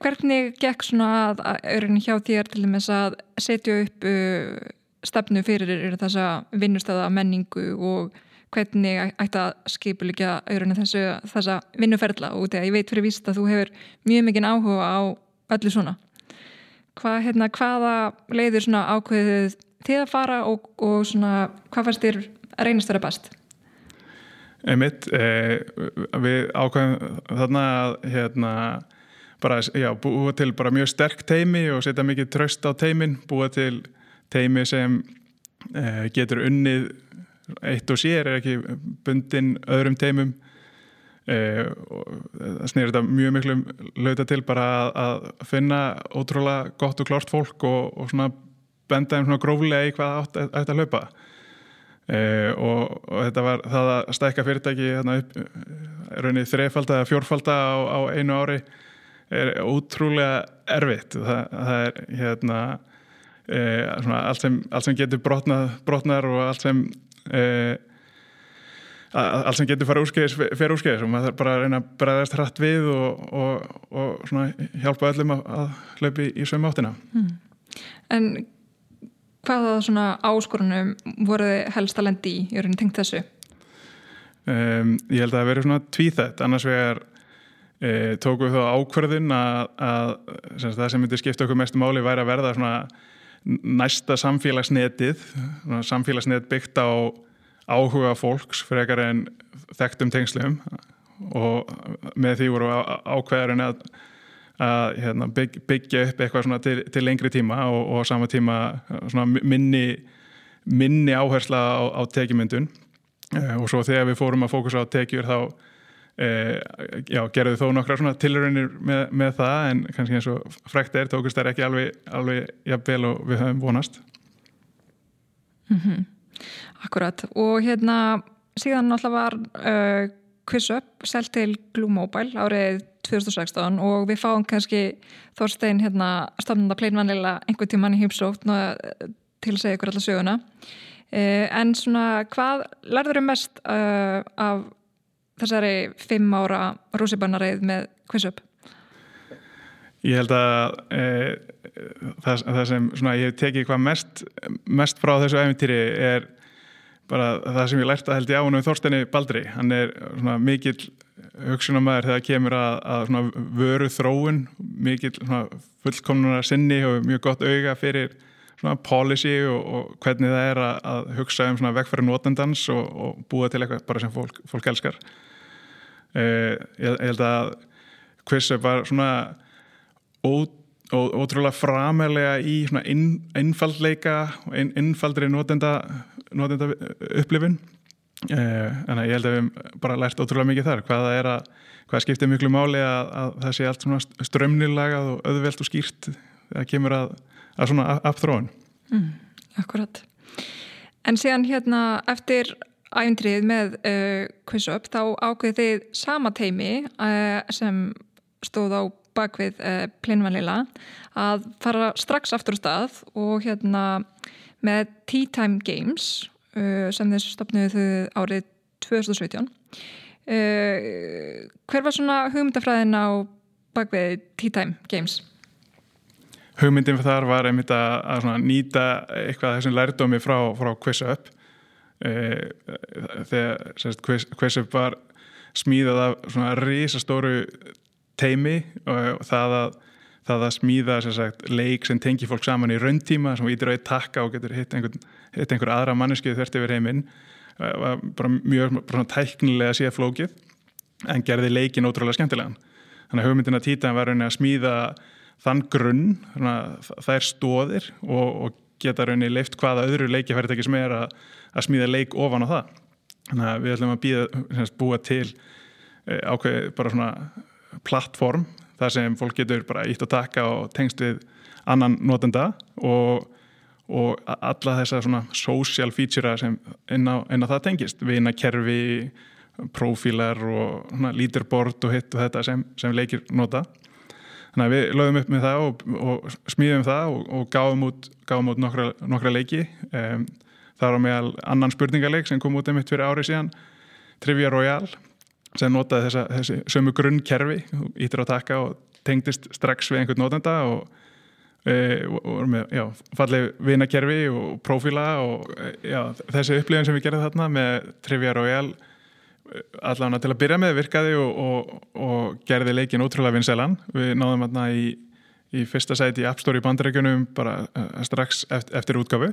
hvernig gekk svona að, að hjá þér til dæmis að setja upp uh, stefnu fyrir þessa vinnustöða menningu og hvernig ætti að skipulikja þessu, þessa vinnuferðla og þegar ég veit fyrir víst að þú hefur mjög mikinn áhuga á öllu svona Hvað, hérna, hvaða leiður svona ákveðið þið að fara og, og svona, hvað fannst þér að reynast vera best? Einmitt eh, við ákvæðum þarna að hérna, bara, já, búa til bara mjög sterk teimi og setja mikið tröst á teimin, búa til teimi sem eh, getur unnið eitt og sér er ekki bundin öðrum teimum eh, það snýr þetta mjög miklu lauta til bara að, að finna ótrúlega gott og klart fólk og, og benda þeim gróflega í hvað átt að, hlaupa Uh, og, og þetta var það að stækka fyrirtæki hérna upp raunni þreifalda eða fjórfalda á, á einu ári er útrúlega erfitt það, það er hérna uh, svona, allt, sem, allt sem getur brotnað, brotnar og allt sem uh, allt sem getur fara úrskeiðis fyrir úrskeiðis og maður þarf bara að reyna að bregðast hratt við og, og, og hjálpa öllum að, að hlaupi í sögum áttina mm. En hvaða svona áskorunum voruð helst að lendi í, ég er henni tengt þessu? Um, ég held að það veri svona tvíþætt, annars vegar e, tóku við þá ákverðin að, að sem það sem myndi skipta okkur mestu máli væri að verða svona næsta samfélagsnetið samfélagsnet byggt á áhuga fólks frekar en þekktum tengslum og með því voru ákveðarinn að að hérna, bygg, byggja upp eitthvað til, til lengri tíma og, og sama tíma minni, minni áhersla á, á tekjumyndun. Uh, og svo þegar við fórum að fókusa á tekjur þá uh, já, gerðu þó nokkra tilraunir með, með það en kannski eins og frækt er tókust þær ekki alveg, alveg jafnvel og við höfum vonast. Mm -hmm. Akkurat og hérna síðan náttúrulega var uh, QuizUp selt til Glue Mobile árið 2016 og við fáum kannski Þorstein hérna stafnanda pleinvanlega einhver tíman í heimsótt til að segja ykkur alla söguna uh, en svona hvað lærður þau mest uh, af þessari fimm ára rússibannareið með QuizUp? Ég held að e, það, það sem svona, ég hef tekið hvað mest, mest frá þessu æfintýri er bara það sem ég lært að held ég á hann um Þorsteini Baldri. Hann er svona, mikill hugsunamæður þegar kemur að, að vöru þróun, mikill fullkomnuna sinni og mjög gott auga fyrir policy og, og hvernig það er að, að hugsa um vegfæri notendans og, og búa til eitthvað bara sem fólk, fólk elskar. E, ég, ég held að QuizUp var svona ó, ó, ótrúlega framælega í inn, innfaldleika og inn, innfaldri notenda, notenda upplifun eh, en ég held að við bara lært ótrúlega mikið þar hvað að hvað skiptir miklu máli að, að það sé allt strömnilagað og öðvelt og skýrt það kemur að, að svona afþróun mm, Akkurat. En síðan hérna eftir æfndrið með uh, QuizUp þá ákveði þið sama teimi uh, sem stóð á bakvið uh, eh, plinvanlila að fara strax aftur á stað og hérna með Tea Time Games uh, sem þessu stopnuðu árið 2017 uh, hver var svona hugmyndafræðin á bakvið Tea Time Games? Hugmyndin fyrir þar var einmitt að, nýta eitthvað þessum lærdómi frá, frá QuizUp eh, þegar QuizUp var smíðað af svona risastóru teimi og það að, það að smíða sagt, leik sem tengi fólk saman í rauntíma sem ítir á eitt takka og getur hitt einhver, hitt einhver aðra manneskið þvert yfir heiminn. Var bara mjög bara tæknilega síðan flókið en gerði leikin ótrúlega skemmtilegan. Þannig að hugmyndina títan var að smíða þann grunn það er stóðir og, og geta rauninni leift hvaða öðru leikifæritekki sem er að, að smíða leik ofan á það. Þannig að við ætlum að býða, búa til eh, ákveð bara svona plattform þar sem fólk getur bara ítt að taka og tengst við annan notenda og, og alla þessa svona social feature sem inn á, inn á það tengist. Vina kerfi, profílar og leaderboard og hitt og þetta sem, sem leikir nota. Þannig að við lögum upp með það og, og smíðum það og, og gáum út, gáum út nokkra, nokkra leiki. Um, það var meðal annan spurningarleik sem kom út um mitt fyrir árið síðan Trivia Royale sem notaði þessa, þessi sömu grunnkerfi ítir á taka og tengdist strax við einhvern notenda og, e, og, og með, já, fallið vinakerfi og profíla og e, já, þessi upplifin sem við gerðum þarna með Trivia Royale allavega til að byrja með virkaði og, og gerði leikin ótrúlega vinsælan. Við náðum þarna í, í fyrsta sæti í App Store í bandarækjunum bara e, strax eftir, eftir útgafu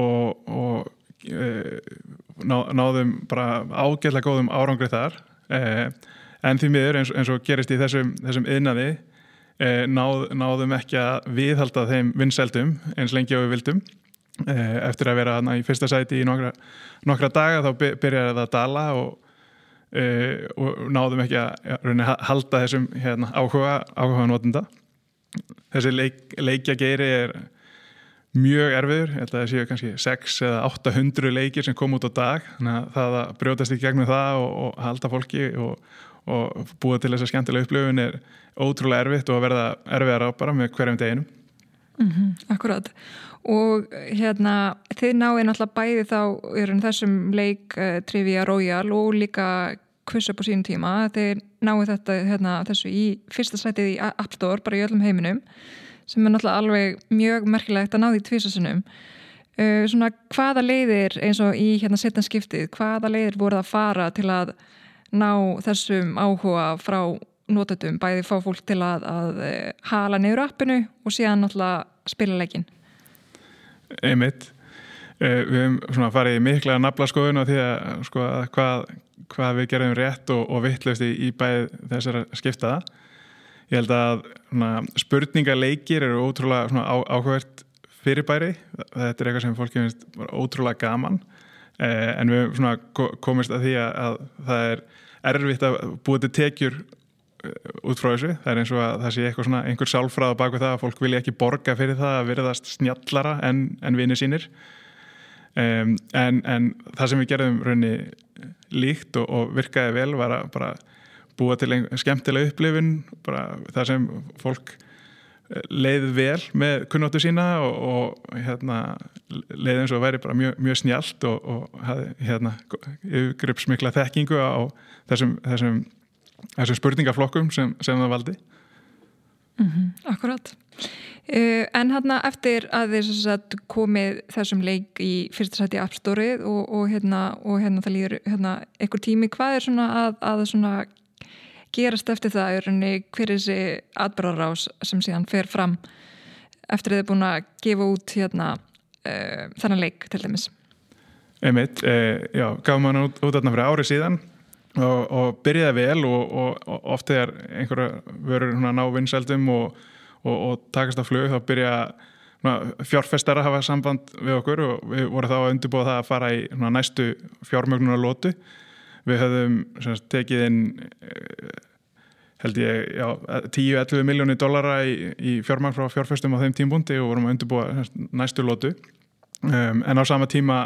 og ná, náðum bara ágæðlega góðum árangri þar. Eh, en því miður eins, eins og gerist í þessum, þessum yðnaði eh, náð, náðum ekki að viðhalda þeim vinsældum eins lengi og við vildum. Eftir að vera hana í fyrsta sæti í nokkra, nokkra daga þá byrjaði það að dala og, og náðum ekki að ja, halda þessum hérna, áhuga, áhuga notenda. Þessi leik, leikja geiri er mjög erfiður, ég held að það séu kannski 6 eða 800 leikir sem kom út á dag. Þannig að það að brjótast í gegnum það og, og halda fólki og, og búa til þess að skemmtilega upplöfun er ótrúlega erfitt og að verða erfiðar á bara með hverjum deginum. Mm -hmm, Akkurat. Og hérna þið náðu náttúrulega bæði þá í þessum leik uh, Trivia Royal og líka Quiz Up á sínum tíma. Þið náðu þetta hérna, þessu í fyrsta sætið í App Store bara í öllum heiminum sem er náttúrulega alveg mjög merkilegt að ná því tvísasunum uh, svona hvaða leiðir eins og í hérna setjanskiptið, hvaða leiðir voruð að fara til að ná þessum áhuga frá notatum, bæði fá fólk til að, að uh, hala neyru appinu og síðan náttúrulega spila leikin Einmitt. Uh, við hefum svona farið mikla nafla skoðun á því að sko að hvað, hvað við gerum rétt og, og vittlust í, í bæði þessara skiptaða Ég held að svona, spurningaleikir eru ótrúlega áhugavert fyrirbæri. Þetta er eitthvað sem fólki finnst ótrúlega gaman eh, en við svona, komist að því að, að það er erfitt að búið til tekjur eh, út frá þessu. Það er eins og að það sé eitthvað svona einhver sálfræð á baku það að fólk vilja ekki borga fyrir það að verðast snjallara en, en vinið sínir. Um, en, en það sem við gerðum raunni líkt og, og virkaði vel var að bara búa til skemmtilega upplifin bara það sem fólk leið vel með kunnáttu sína og, og hérna, leið eins og væri bara mjög, mjög snjált og, og hérna, yfirgripsmikla þekkingu á þessum, þessum, þessum spurningaflokkum sem, sem það valdi. Mm -hmm, akkurat. Uh, en hérna eftir að þið komið þessum leik í fyrsta sæti appstórið og, og hérna, hérna það líður hérna, einhver tími, hvað er svona að, að svona gerast eftir það er henni hver er þessi atbyrgarás sem síðan fer fram eftir að þið er búin að gefa út hérna uh, þennan leik til dæmis? Einmitt, eh, já, gaf maður út, út þarna fyrir ári síðan og, og byrjaði vel og, og, og oft er einhverja verður ná vinsældum og takast á flug þá byrja fjárfestar að hafa samband við okkur og við vorum þá að undirbúa það að fara í næstu fjármögnunar lótu við höfum semst, tekið inn eh, held ég 10-11 miljónir dollara í, í fjármang frá fjárfestum á þeim tímbúndi og vorum að undirbúa næstu lótu um, en á sama tíma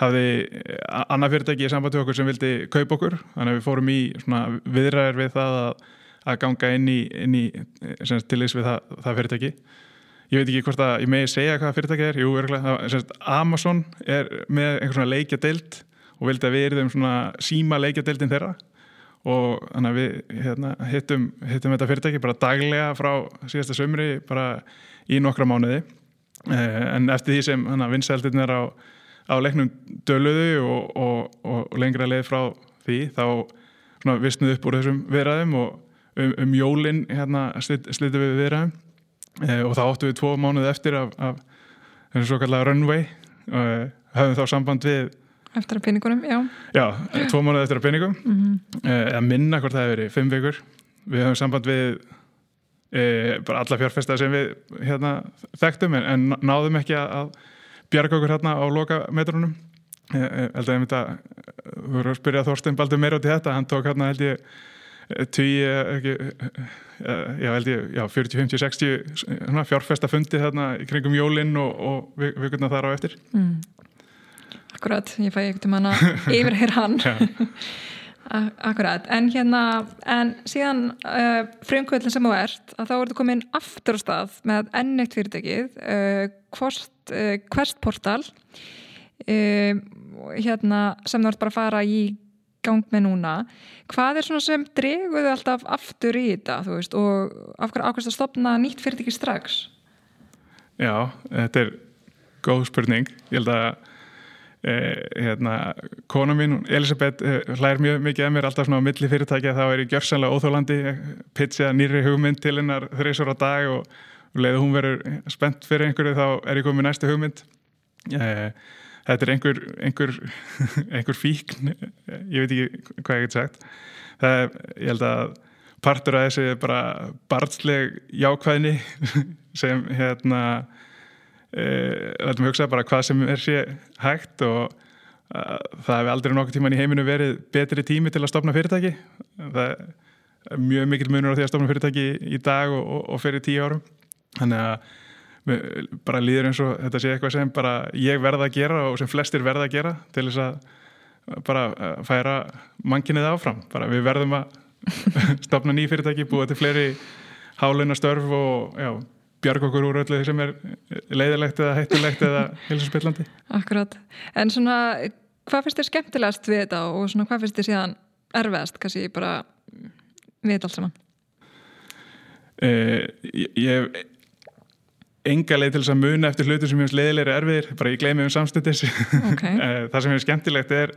hafði eh, annað fyrirtæki í sambandi okkur sem vildi kaupa okkur. Þannig að við fórum í viðræðir við það að, að ganga inn í, inn í semst, til þess við það, það fyrirtæki. Ég veit ekki hvort að ég megi segja hvað fyrirtæki er. Jú, örgulega, Amazon er með einhvern svona leikja deilt og vildi að við erum svona síma leikjadeildin þeirra. Og þannig að við hérna, hittum, hittum þetta fyrirtæki bara daglega frá síðasta sömri bara í nokkra mánuði. Eh, en eftir því sem vinsældin er á, á leiknum döluðu og, og, og lengra leið frá því þá vissnuð upp úr þessum viðræðum og um, um jólinn hérna, slittum við viðræðum. Eh, og þá óttu við tvo mánuði eftir af, af þessu svo kallega runway. Og eh, höfum þá samband við Eftir að pinningunum, já. Já, tvo mánuð eftir að pinningum. Mm -hmm. Eða minna hvort það hefur verið, fimm vikur. Við höfum samband við e, bara alla fjárfesta sem við hérna, þekktum en, en náðum ekki að bjarga okkur hérna á loka metrunum. Ég held að ég myndi að, þú voru að spyrja Þorstein Baldur meira út í þetta, hann tók hérna held ég tíu, ekki, já held ég, já 40, 50, 60 fjárfesta fundi hérna í kringum jólinn og, og vikurna þar á eftir. Mm. Akkurat, ég fæ ekkert um hana [LAUGHS] yfirheyr hann. [LAUGHS] Akkurat, en hérna en síðan uh, frumkvöldin sem þú ert að þá ertu komin aftur á stað með ennitt fyrirtækið uh, Quest, uh, Quest Portal uh, hérna sem þú ert bara að fara í gang með núna. Hvað er svona sem dreguðu alltaf aftur í þetta þú veist og af hverju ákvæmst að stopna nýtt fyrirtæki strax? Já, þetta er góð spurning, ég held að hérna, kona mín, Elisabeth eh, hlær mjög mikið að mér alltaf svona á milli fyrirtækja þá er ég gjörsanlega óþólandi pitcha nýri hugmynd til hennar þreysor á dag og, leiði hún verður spennt fyrir einhverju þá er ég komið næstu hugmynd. Eh, þetta er einhver einhver, [LAUGHS] einhver fíkn ég veit ekki hvað ég get sagt. Það er, ég held að partur af þessu er bara barnsleg jákvæðni [LAUGHS] sem hérna Þetta með hugsa bara hvað sem er sé hægt og það hefur aldrei nokkur tíman í heiminu verið betri tími til að stopna fyrirtæki. Það er mjög mikil munur á því að stopna fyrirtæki í dag og, og, og fyrir tíu árum. Þannig að bara líður eins og þetta sé eitthvað sem bara ég verða að gera og sem flestir verða að gera til þess að bara færa manginnið áfram. Bara við verðum að [LAUGHS] stopna ný fyrirtæki, búa til fleiri háleina störf og já bjarg okkur úr öllu sem er leiðilegt eða hættulegt eða hilsuspillandi. Akkurát. En svona, hvað finnst þér skemmtilegast við þetta og svona hvað finnst þér síðan erfiðast, kannski bara við þetta allt saman? Eh, ég hef enga leið til þess að muna eftir hlutu sem ég finnst leiðilegri erfiðir, bara ég gleymi um samstundis. Okay. [LAUGHS] Eh, það sem er skemmtilegt er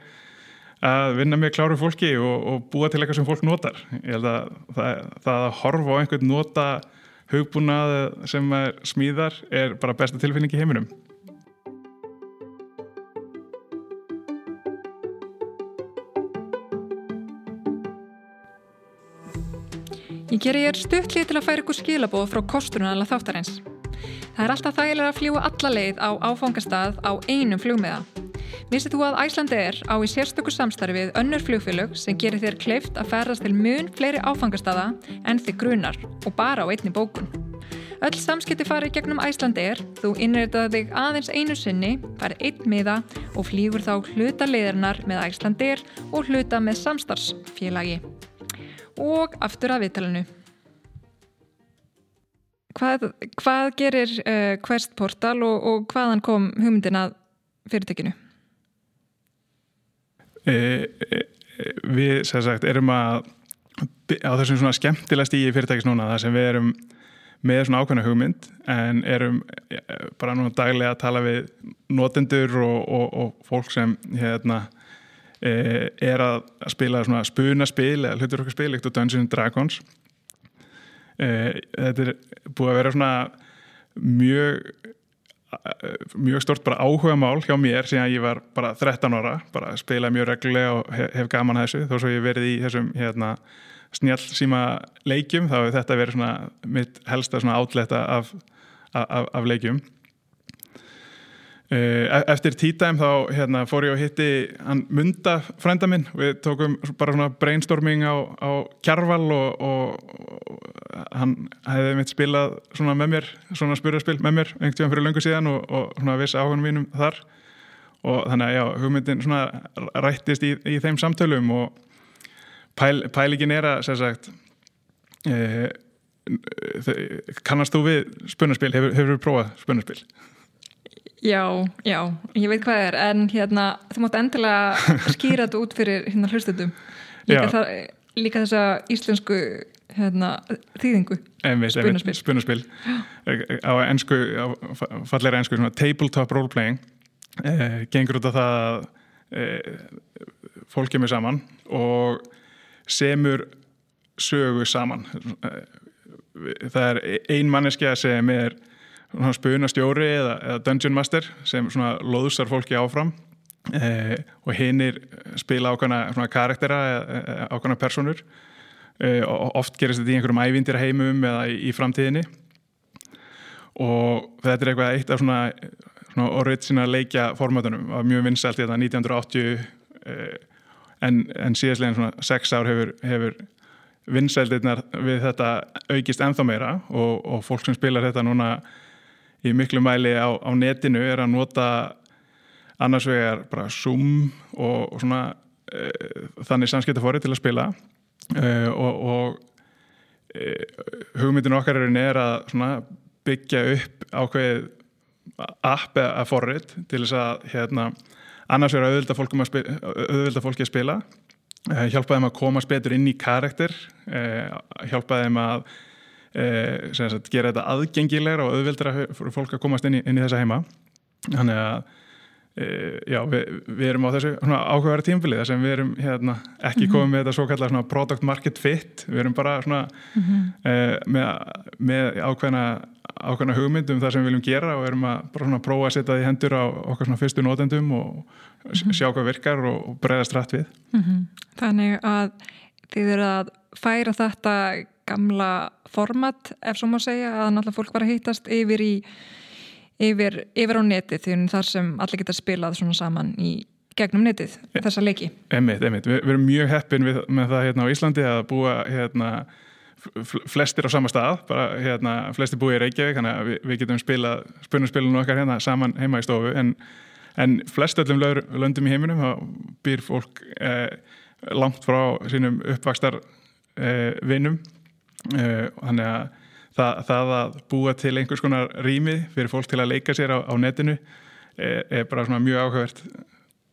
að vinna með kláru fólki og, og búa til eitthvað sem fólk notar. Ég held að það, það að horfa á einhvern nota hugbúnað sem er smíðar er bara besta tilfinning í heiminum. Ég gerir ég stuttlið til að færa ykkur skilabóð frá kostunarlega þáttarins. Það er alltaf þægilega að fljúa alla leið á áfangastað á einum flugmiða. Vissið þú að Æslandi er á í sérstöku samstarfið önnur flugfélög sem gerir þér kleift að ferðast til mun fleiri áfangastada en þig grunar og bara á einni bókun. Öll samskipti farið gegnum Æslandi er, þú innreitaði þig aðeins einu sinni, farið einn miða og flýgur þá hluta leiðarnar með Æslandi er og hluta með samstarfsfélagi. Og aftur að viðtalinu. hvað, hvað gerir uh, Quest Portal og, og hvaðan kom hugmyndin að fyrirtekinu? E, e, við, sem sagt, erum að á þessum svona skemmtilegast í fyrirtækis núna þar sem við erum með svona ákveðna hugmynd en erum bara núna daglega að tala við notendur og, og, og fólk sem hérna er að spila svona spunaspil eða hlutur okkur spil, eitt og Dungeons Dragons. E, þetta er búið að vera svona mjög mjög stort bara áhuga mál hjá mér síðan ég var bara 13 ára bara spilaði mjög reglulega og hef, gaman að þessu. Þó svo ég verið í þessum hérna snjall síma leikjum þá hefur þetta verið mitt helsta átleta af, af, af leikjum eftir títæm þá hérna, fór ég og hitti hann Munda frænda minn. Við tókum bara svona brainstorming á, á kjarval og, og, hann hefði mitt spilað svona með mér, svona spurarspil með mér einhvern tíðan fyrir löngu síðan og, og svona viss áhugunum mínum þar. Og þannig að já, hugmyndin svona rættist í, í þeim samtölum og Pæl, pælingin er að sagt, eh, kannast þú við spunarspil, hefur þú prófað spunarspil? Já, já, ég veit hvað er en hérna, þú mátt endilega skýra þetta út fyrir hérna hlustundum líka, líka þessa íslensku hérna, þýðingu. Spunarspil, spunarspil. á ennsku, á falleira ennsku tabletop roleplaying eh, gengur út af það að eh, fólk kemur saman og semur sögu saman. Það er ein manneskja sem er spunastjóri eða, eða dungeon master sem loðsar fólki áfram. Eh, og hinnir spila ákvæmna karaktera eða ákvæmna personur. Eh, og oft gerist þetta í einhverjum ævindir heimum eða í, í framtíðinni. Og þetta er eitthvað eitt af svona, svona original leikja formatunum, var mjög vinsælt í þetta 1980 eh, en, en síðastlegin svona sex ár hefur, hefur vinsældirnar við þetta aukist enþá meira og, og fólk sem spilar þetta núna í miklu mæli á, á netinu er að nota annars vegar bara Zoom og, og svona e, þannig samskiptafóri til að spila. E, og, og e, hugmyndin okkar er að byggja upp ákveð app eða forrið til þess að hérna annars er auðvitað fólki að spila eh, hjálpaði þeim að komast betur inn í karakter eh, hjálpaði þeim að eh, sagt, gera þetta aðgengilegra og auðvildra fyrir fólk að komast inn í, inn í þessa heima þannig að já, við, við erum á þessu áhugaverð tímfili þar sem við erum hérna, ekki komið með þetta svo kallar product market fit við erum bara svona, mm -hmm. með, með ákveðna ákveðna hugmyndum þar sem við viljum gera og erum að bara svona prófa að setja því hendur á okkar svona fyrstu nótendum og -hmm. sjá hvað virkar og breyðast rætt við. Mm -hmm. Þannig að þið eru að færa þetta gamla format ef svo má segja að náttúrulega fólk var að hýtast yfir í yfir, yfir á netið því þar sem allir geta spilað svona saman í gegnum netið, þessa leiki. Emmitt, emmitt. Vi, við erum mjög heppin við, með það hérna á Íslandi að búa hérna flestir á sama stað, bara hérna flestir búið í Reykjavík, þannig að við, við getum spila spunarspilinu okkar hérna saman heima í stofu en, en flest öllum löndum í heiminum, þá býr fólk eh, langt frá sínum uppvakstar eh, vinnum þannig að það, það að búa til einhvers konar rými fyrir fólk til að leika sér á, á netinu eh, er bara svona mjög áhugavert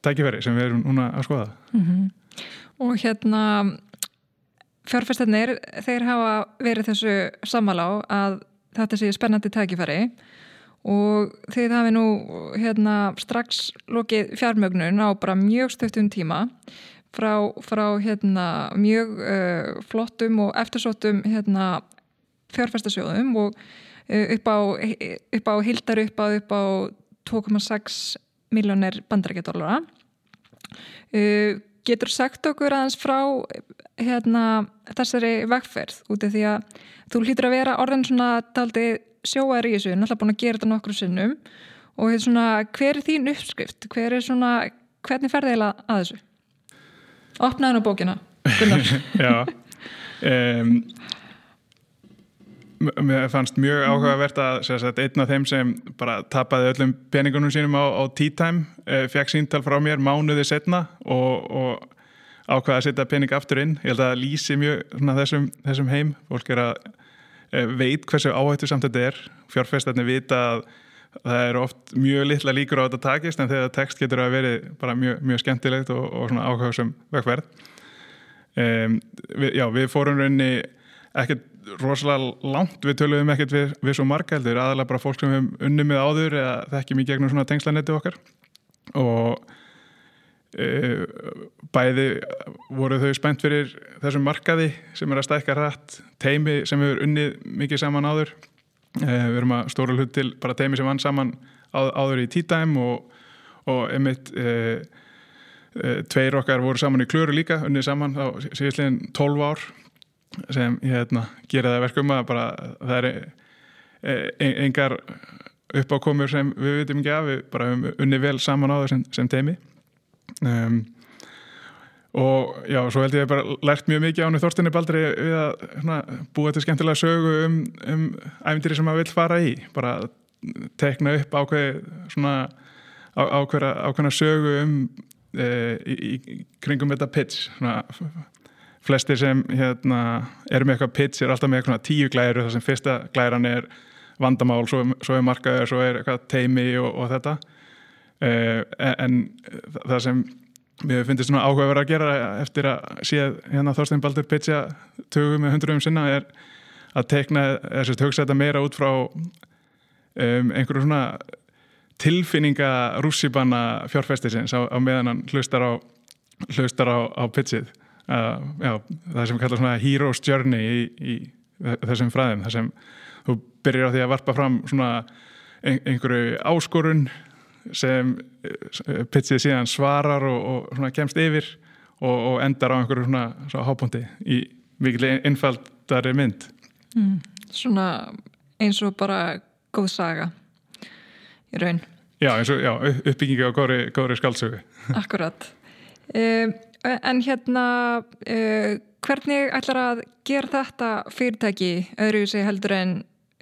tækifæri sem við erum núna að skoða mm -hmm. Og hérna fjárfæstarnir, þeir hafa verið þessu samalá að þetta sé spennandi tækifæri og þeir hafi nú hérna, strax lokið fjármögnun á bara mjög stöftum tíma frá, frá hérna, mjög uh, flottum og eftirsóttum hérna, fjárfæstarsjóðum og uh, upp á, á hildar upp á, upp á 2,6 miljónir bandarækjadólara uh, getur sagt okkur aðeins frá hérna, þessari vegferð út af því að þú hlýtur að vera orðin svona daldi sjóaður í þessu, náttúrulega búin að gera þetta nokkru sinnum og svona, hver er þín uppskrift? Hver er svona, hvernig ferði eila að þessu? Opnaðan á bókina. [LAUGHS] Já, um, mér fannst mjög mhm. áhugavert að sagt, einn af þeim sem bara tapaði öllum peningunum sínum á, á tea time eh, fekk síntal frá mér mánuði setna og, og ákvaði að setja pening aftur inn ég held að lýsi mjög svona, þessum, þessum heim fólk er að veit hversu áhættu samt þetta er fjárfestarnir vita að það er oft mjög litla líkur á þetta takist en þegar text getur að veri bara mjög, mjög skemmtilegt og, og svona áhugaðsum vegverð um, við, Já, við fórum raunni ekkert rosalega langt við töluðum ekkert við, við svo margældir aðalega bara fólk sem við unnum með áður eða þekkjum í gegnum svona tengslanetti okkar. Og e, bæði voru þau spennt fyrir þessum markaði sem er að stækka rætt teimi sem erum unnið mikið saman áður við erum að stóra hlut til bara teimi sem vann saman á, áður í T-Time og, og einmitt e, tveir okkar voru saman í klöru líka unnið saman á síðustlegin 12 ár sem hérna, gera það verkum að bara það er e, e, engar uppákomur sem við veitum ekki af, við bara höfum unni vel saman á sem teimi um, og já, svo held ég bara lært mjög mikið ánu Þorstinni Baldri við að hérna, búa til skemmtilega sögu um, um æfindir sem maður vil fara í. Bara tekna upp ákveð svona á, ákveðna, sögu um e, í, í kringum þetta pitch. Svona flestir sem hérna, eru með eitthvað pitch er alltaf með eitthvað tíu glæru þar sem fyrsta glæran er vandamál, svo, svo er markaður, svo er eitthvað teimi og, og þetta. Uh, en það sem við finnst svona áhugaverð að gera eftir að síðan hérna, Þorstein Baldur pitcha tögum með hundruðum sinna er að tekna þess að hugsa þetta meira út frá um, einhverju svona tilfinninga rússipanna fjárfestisins á, á meðan hann hlustar á hlustar á, á pitchið. Uh, já, það sem kallum svona hero's journey í, í þessum fræðum þar sem þú byrjar á því að varpa fram svona einhverju áskorun sem pitchið síðan svarar og, og kemst yfir og, og endar á einhverju svona, svona hápunkti í mikil innfaldari mynd. Mm, Svona eins og bara góð saga í raun. Já, eins og já, uppbyggingi á góðri, góðri skaldsögu [LAUGHS] Akkurat um, En hérna, uh, hvernig ætlar að gera þetta fyrirtæki öðru sig heldur en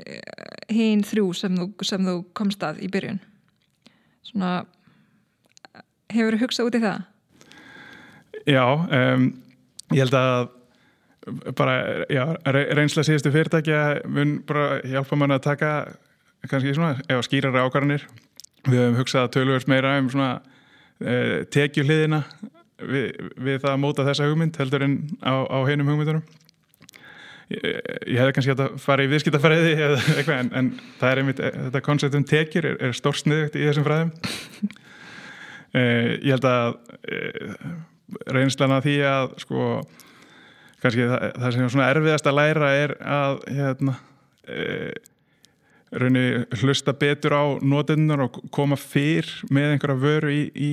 uh, hinn þrjú sem þú, sem þú komst að í byrjun? Svona, hefur þú hugsað út í það? Já, um, ég held að bara, já, reynsla síðustu fyrirtækja mun bara hjálpa mann að taka kannski svona, eða skýrara ákvarðanir. Við höfum hugsað tölvöld meira um svona uh, tekjuhliðina við, við það að móta þessa hugmynd heldur en á, á heinum hugmyndunum ég, ég hefði kannski hægt að fara í viðskiptafræði eða eitthvað en, en það er einmitt, þetta koncept um tekjur er, er stórsniðugt í þessum fræðum ég held að eh, reynslana því að sko kannski það, það sem er svona erfiðast að læra er að hérna eh, raunni hlusta betur á nótunnar og koma fyrr með einhverja vöru í, í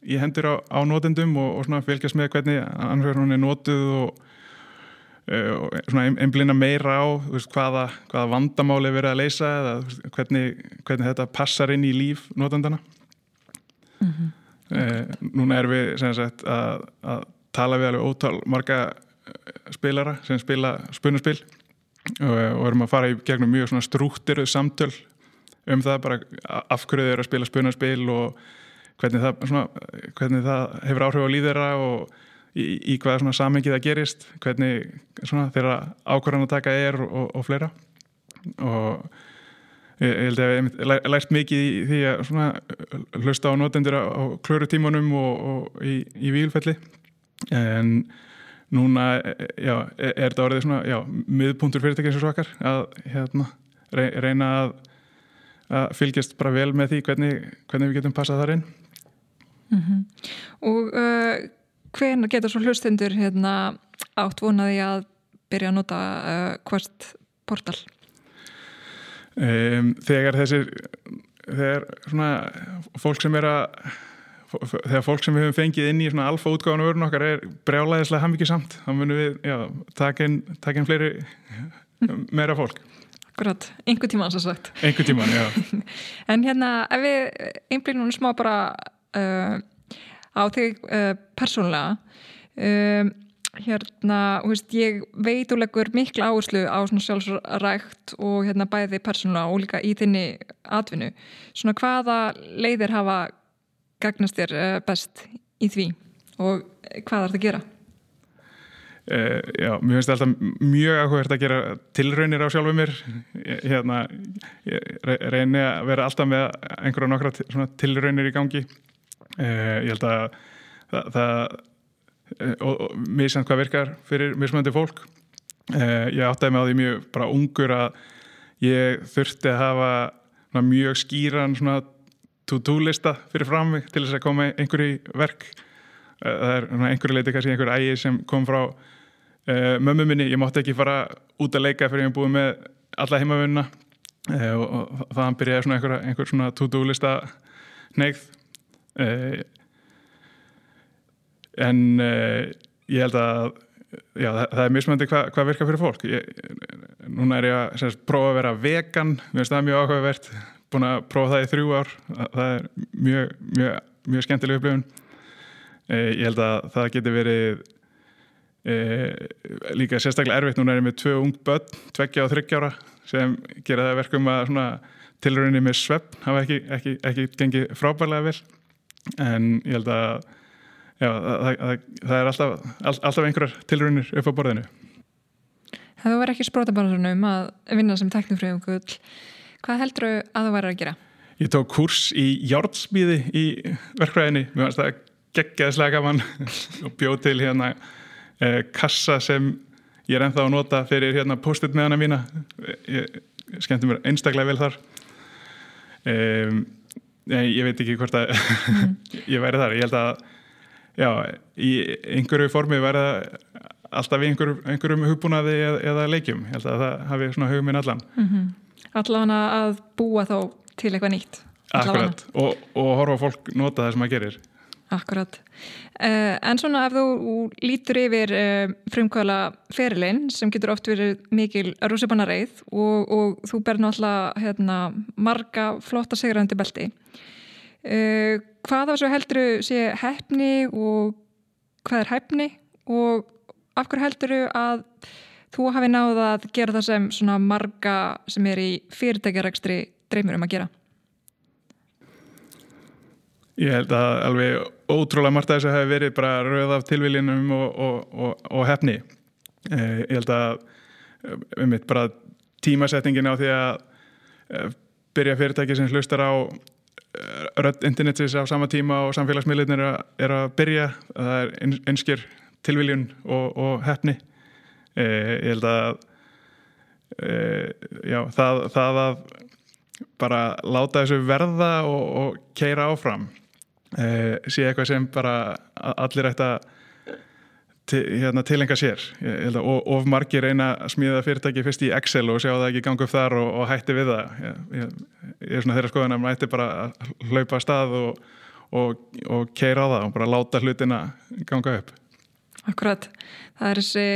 í hendur á, á nótendum og, og svona fylgjast með hvernig annars hún er nótuð og, uh, og svona einblina meira á veist, hvaða, hvaða vandamáli verið að leysa eða veist, hvernig, hvernig þetta passar inn í líf nótendana mm -hmm. uh, núna er við sagt, að, að tala við alveg ótal marga spilara sem spila spunaspil og, og erum að fara í gegnum mjög svona strúttiruð samtöl um það bara afhverjuð er að spila spunaspil og hvernig það, svona, hvernig það hefur áhrif á líðera og í, í hvaða samhengi það gerist hvernig þeirra ákvarðan að taka er og, og fleira og ég, ég held að ég lært mikið í því að svona, hlusta á notendur á, á klörutímanum og, og í, í výlfelli en núna já, er þetta orðið svona já, miðpuntur fyrirtækins og svakar að hérna, reyna að, að fylgjast bara vel með því hvernig, hvernig við getum passað þar inn Mm -hmm. Og uh, hvernig getur svo hlustendur hérna, átt vonaði að byrja að nota uh, hvert portal? Um, þegar þessir þegar svona fólk sem er að þegar fólk sem við höfum fengið inn í svona alfa útgáðan vörun okkar er brjálæðislega hafmyggi samt, þá munum við já, taka inn, taka inn fleiri meira fólk. Akkurat, einhver tíma svo sagt. Einhver tíma, já. [LAUGHS] En hérna, ef við einblýnum smá bara uh, á þig uh, persónulega um, hérna, veist, ég veit og leggur miklu áherslu á sjálfsrækt og hérna, bæði persónulega og líka í þinni atvinnu. Svona hvaða leiðir hafa gagnast þér uh, best í því og hvað er það að gera? Uh, já, mér finnst alltaf mjög áhugverð að gera tilraunir á sjálfu mér. Hérna, reyni að vera alltaf með einhverja nokkra tilraunir í gangi. Uh, ég held að það, það og, og misjant hvað virkar fyrir mismöndi fólk. Ég áttaði með á því mjög bara ungur að ég þurfti að hafa mjög skýran to-do lista fyrir fram mig til þess að koma einhverju verk. Það er einhverju leiti kannski einhverju ægi sem kom frá mömmu minni, ég mátti ekki fara út að leika fyrir ég hef búið með alla heimavunna eh, og, þannig byrjaði svona einhver, einhver svona to-do lista neigð uh, en ég held að já, það, það er mismöndi hvað hva virkar fyrir fólk. Ég, núna er ég að semst, prófa að vera vegan, mér finnst það mjög áhugavert. Búin að prófa það í þrjú ár. Það er mjög, mjög, mjög skemmtileg upplifun. Ég held að það geti verið E, líka sérstaklega erfitt, núna er ég með tvö ung börn, tveggja og þryggjára sem gera það verkum að tilrauninni með svepp hafa ekki, ekki, ekki gengið frábærlega vel. En ég held að já, það, það, það er alltaf, alltaf einhverjar tilraunir upp á borðinu. Það var ekki spróta bara svona um að vinna sem teknifröðum gull. Hvað heldur þau að þú væri að gera? Ég tók kurs í járnsmíði í verkfræðinni, mér finnst það geggeðslega gaman. [LAUGHS] Og bjóð til hérna eh, kassa sem ég er ennþá að nota fyrir hérna post-it meðana mína. Ég skemmti mér einstaklega vel þar. Ég, ég veit ekki hvort að mm. [LAUGHS] ég væri þar, ég held að já, í einhverju formi það alltaf í einhverjum, einhverjum hugbúnaði eða, eða leikjum, ég held að það hafi svona hugminn allan mm -hmm. Allavega að búa þá til eitthvað nýtt Akkurat, og, og horfa fólk nota það sem það gerir Akkurat. Uh, en svona ef þú lítur yfir uh, frumkvæla ferilinn sem getur oft verið mikil rúsipanna reið og, og þú ber náttúrulega hérna, marga flotta segrandi belti. Uh, hvað á þessu heldur sé hefni og hvað er hefni og af hverju heldur að þú hafi náða að gera það sem svona marga sem er í fyrirtækjarækstri dreymur um að gera? Ég held að alveg ótrúlega margt að þessu hefur verið bara rauð af tilvillinum og, og, og, og hefni. Eh, ég held að um mitt bara tímasettingin á því að eh, byrja fyrirtæki sem hlustar á eh, rödd internetsis á sama tíma og samfélagsmiðlunir er að byrja. Það er einskjör tilviljun og hefni. Ég held að já, það, það að bara láta þessu verða og keira áfram uh, sé eitthvað sem bara allir ætti að hérna, tilenga sér. Að, og of margir reyna að smíða fyrirtæki fyrst í Excel og sjá það ekki ganga upp þar og, og hætti við það. Ég, ég, ég er svona þeirra skoðan að maður ætti bara að hlaupa að stað og, og, og keira á það og bara láta hlutina ganga upp. Akkurat, það er þessi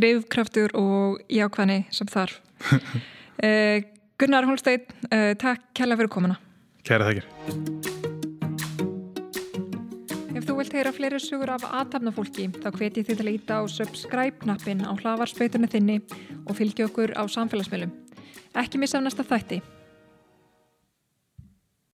drivkraftur og jákvæðni sem þarf. Uh, [LAUGHS] Gunnar Holstein, uh, takk kæla fyrir komuna. Kæra þakkir þú vilt heyra fleiri sugur af aðtapnafólki þá hveti þið til að íta á subscribe-nappin á hlavarspöytunni þinni og fylgja okkur á samfélagsmiðlum. Ekki missa af næsta þætti.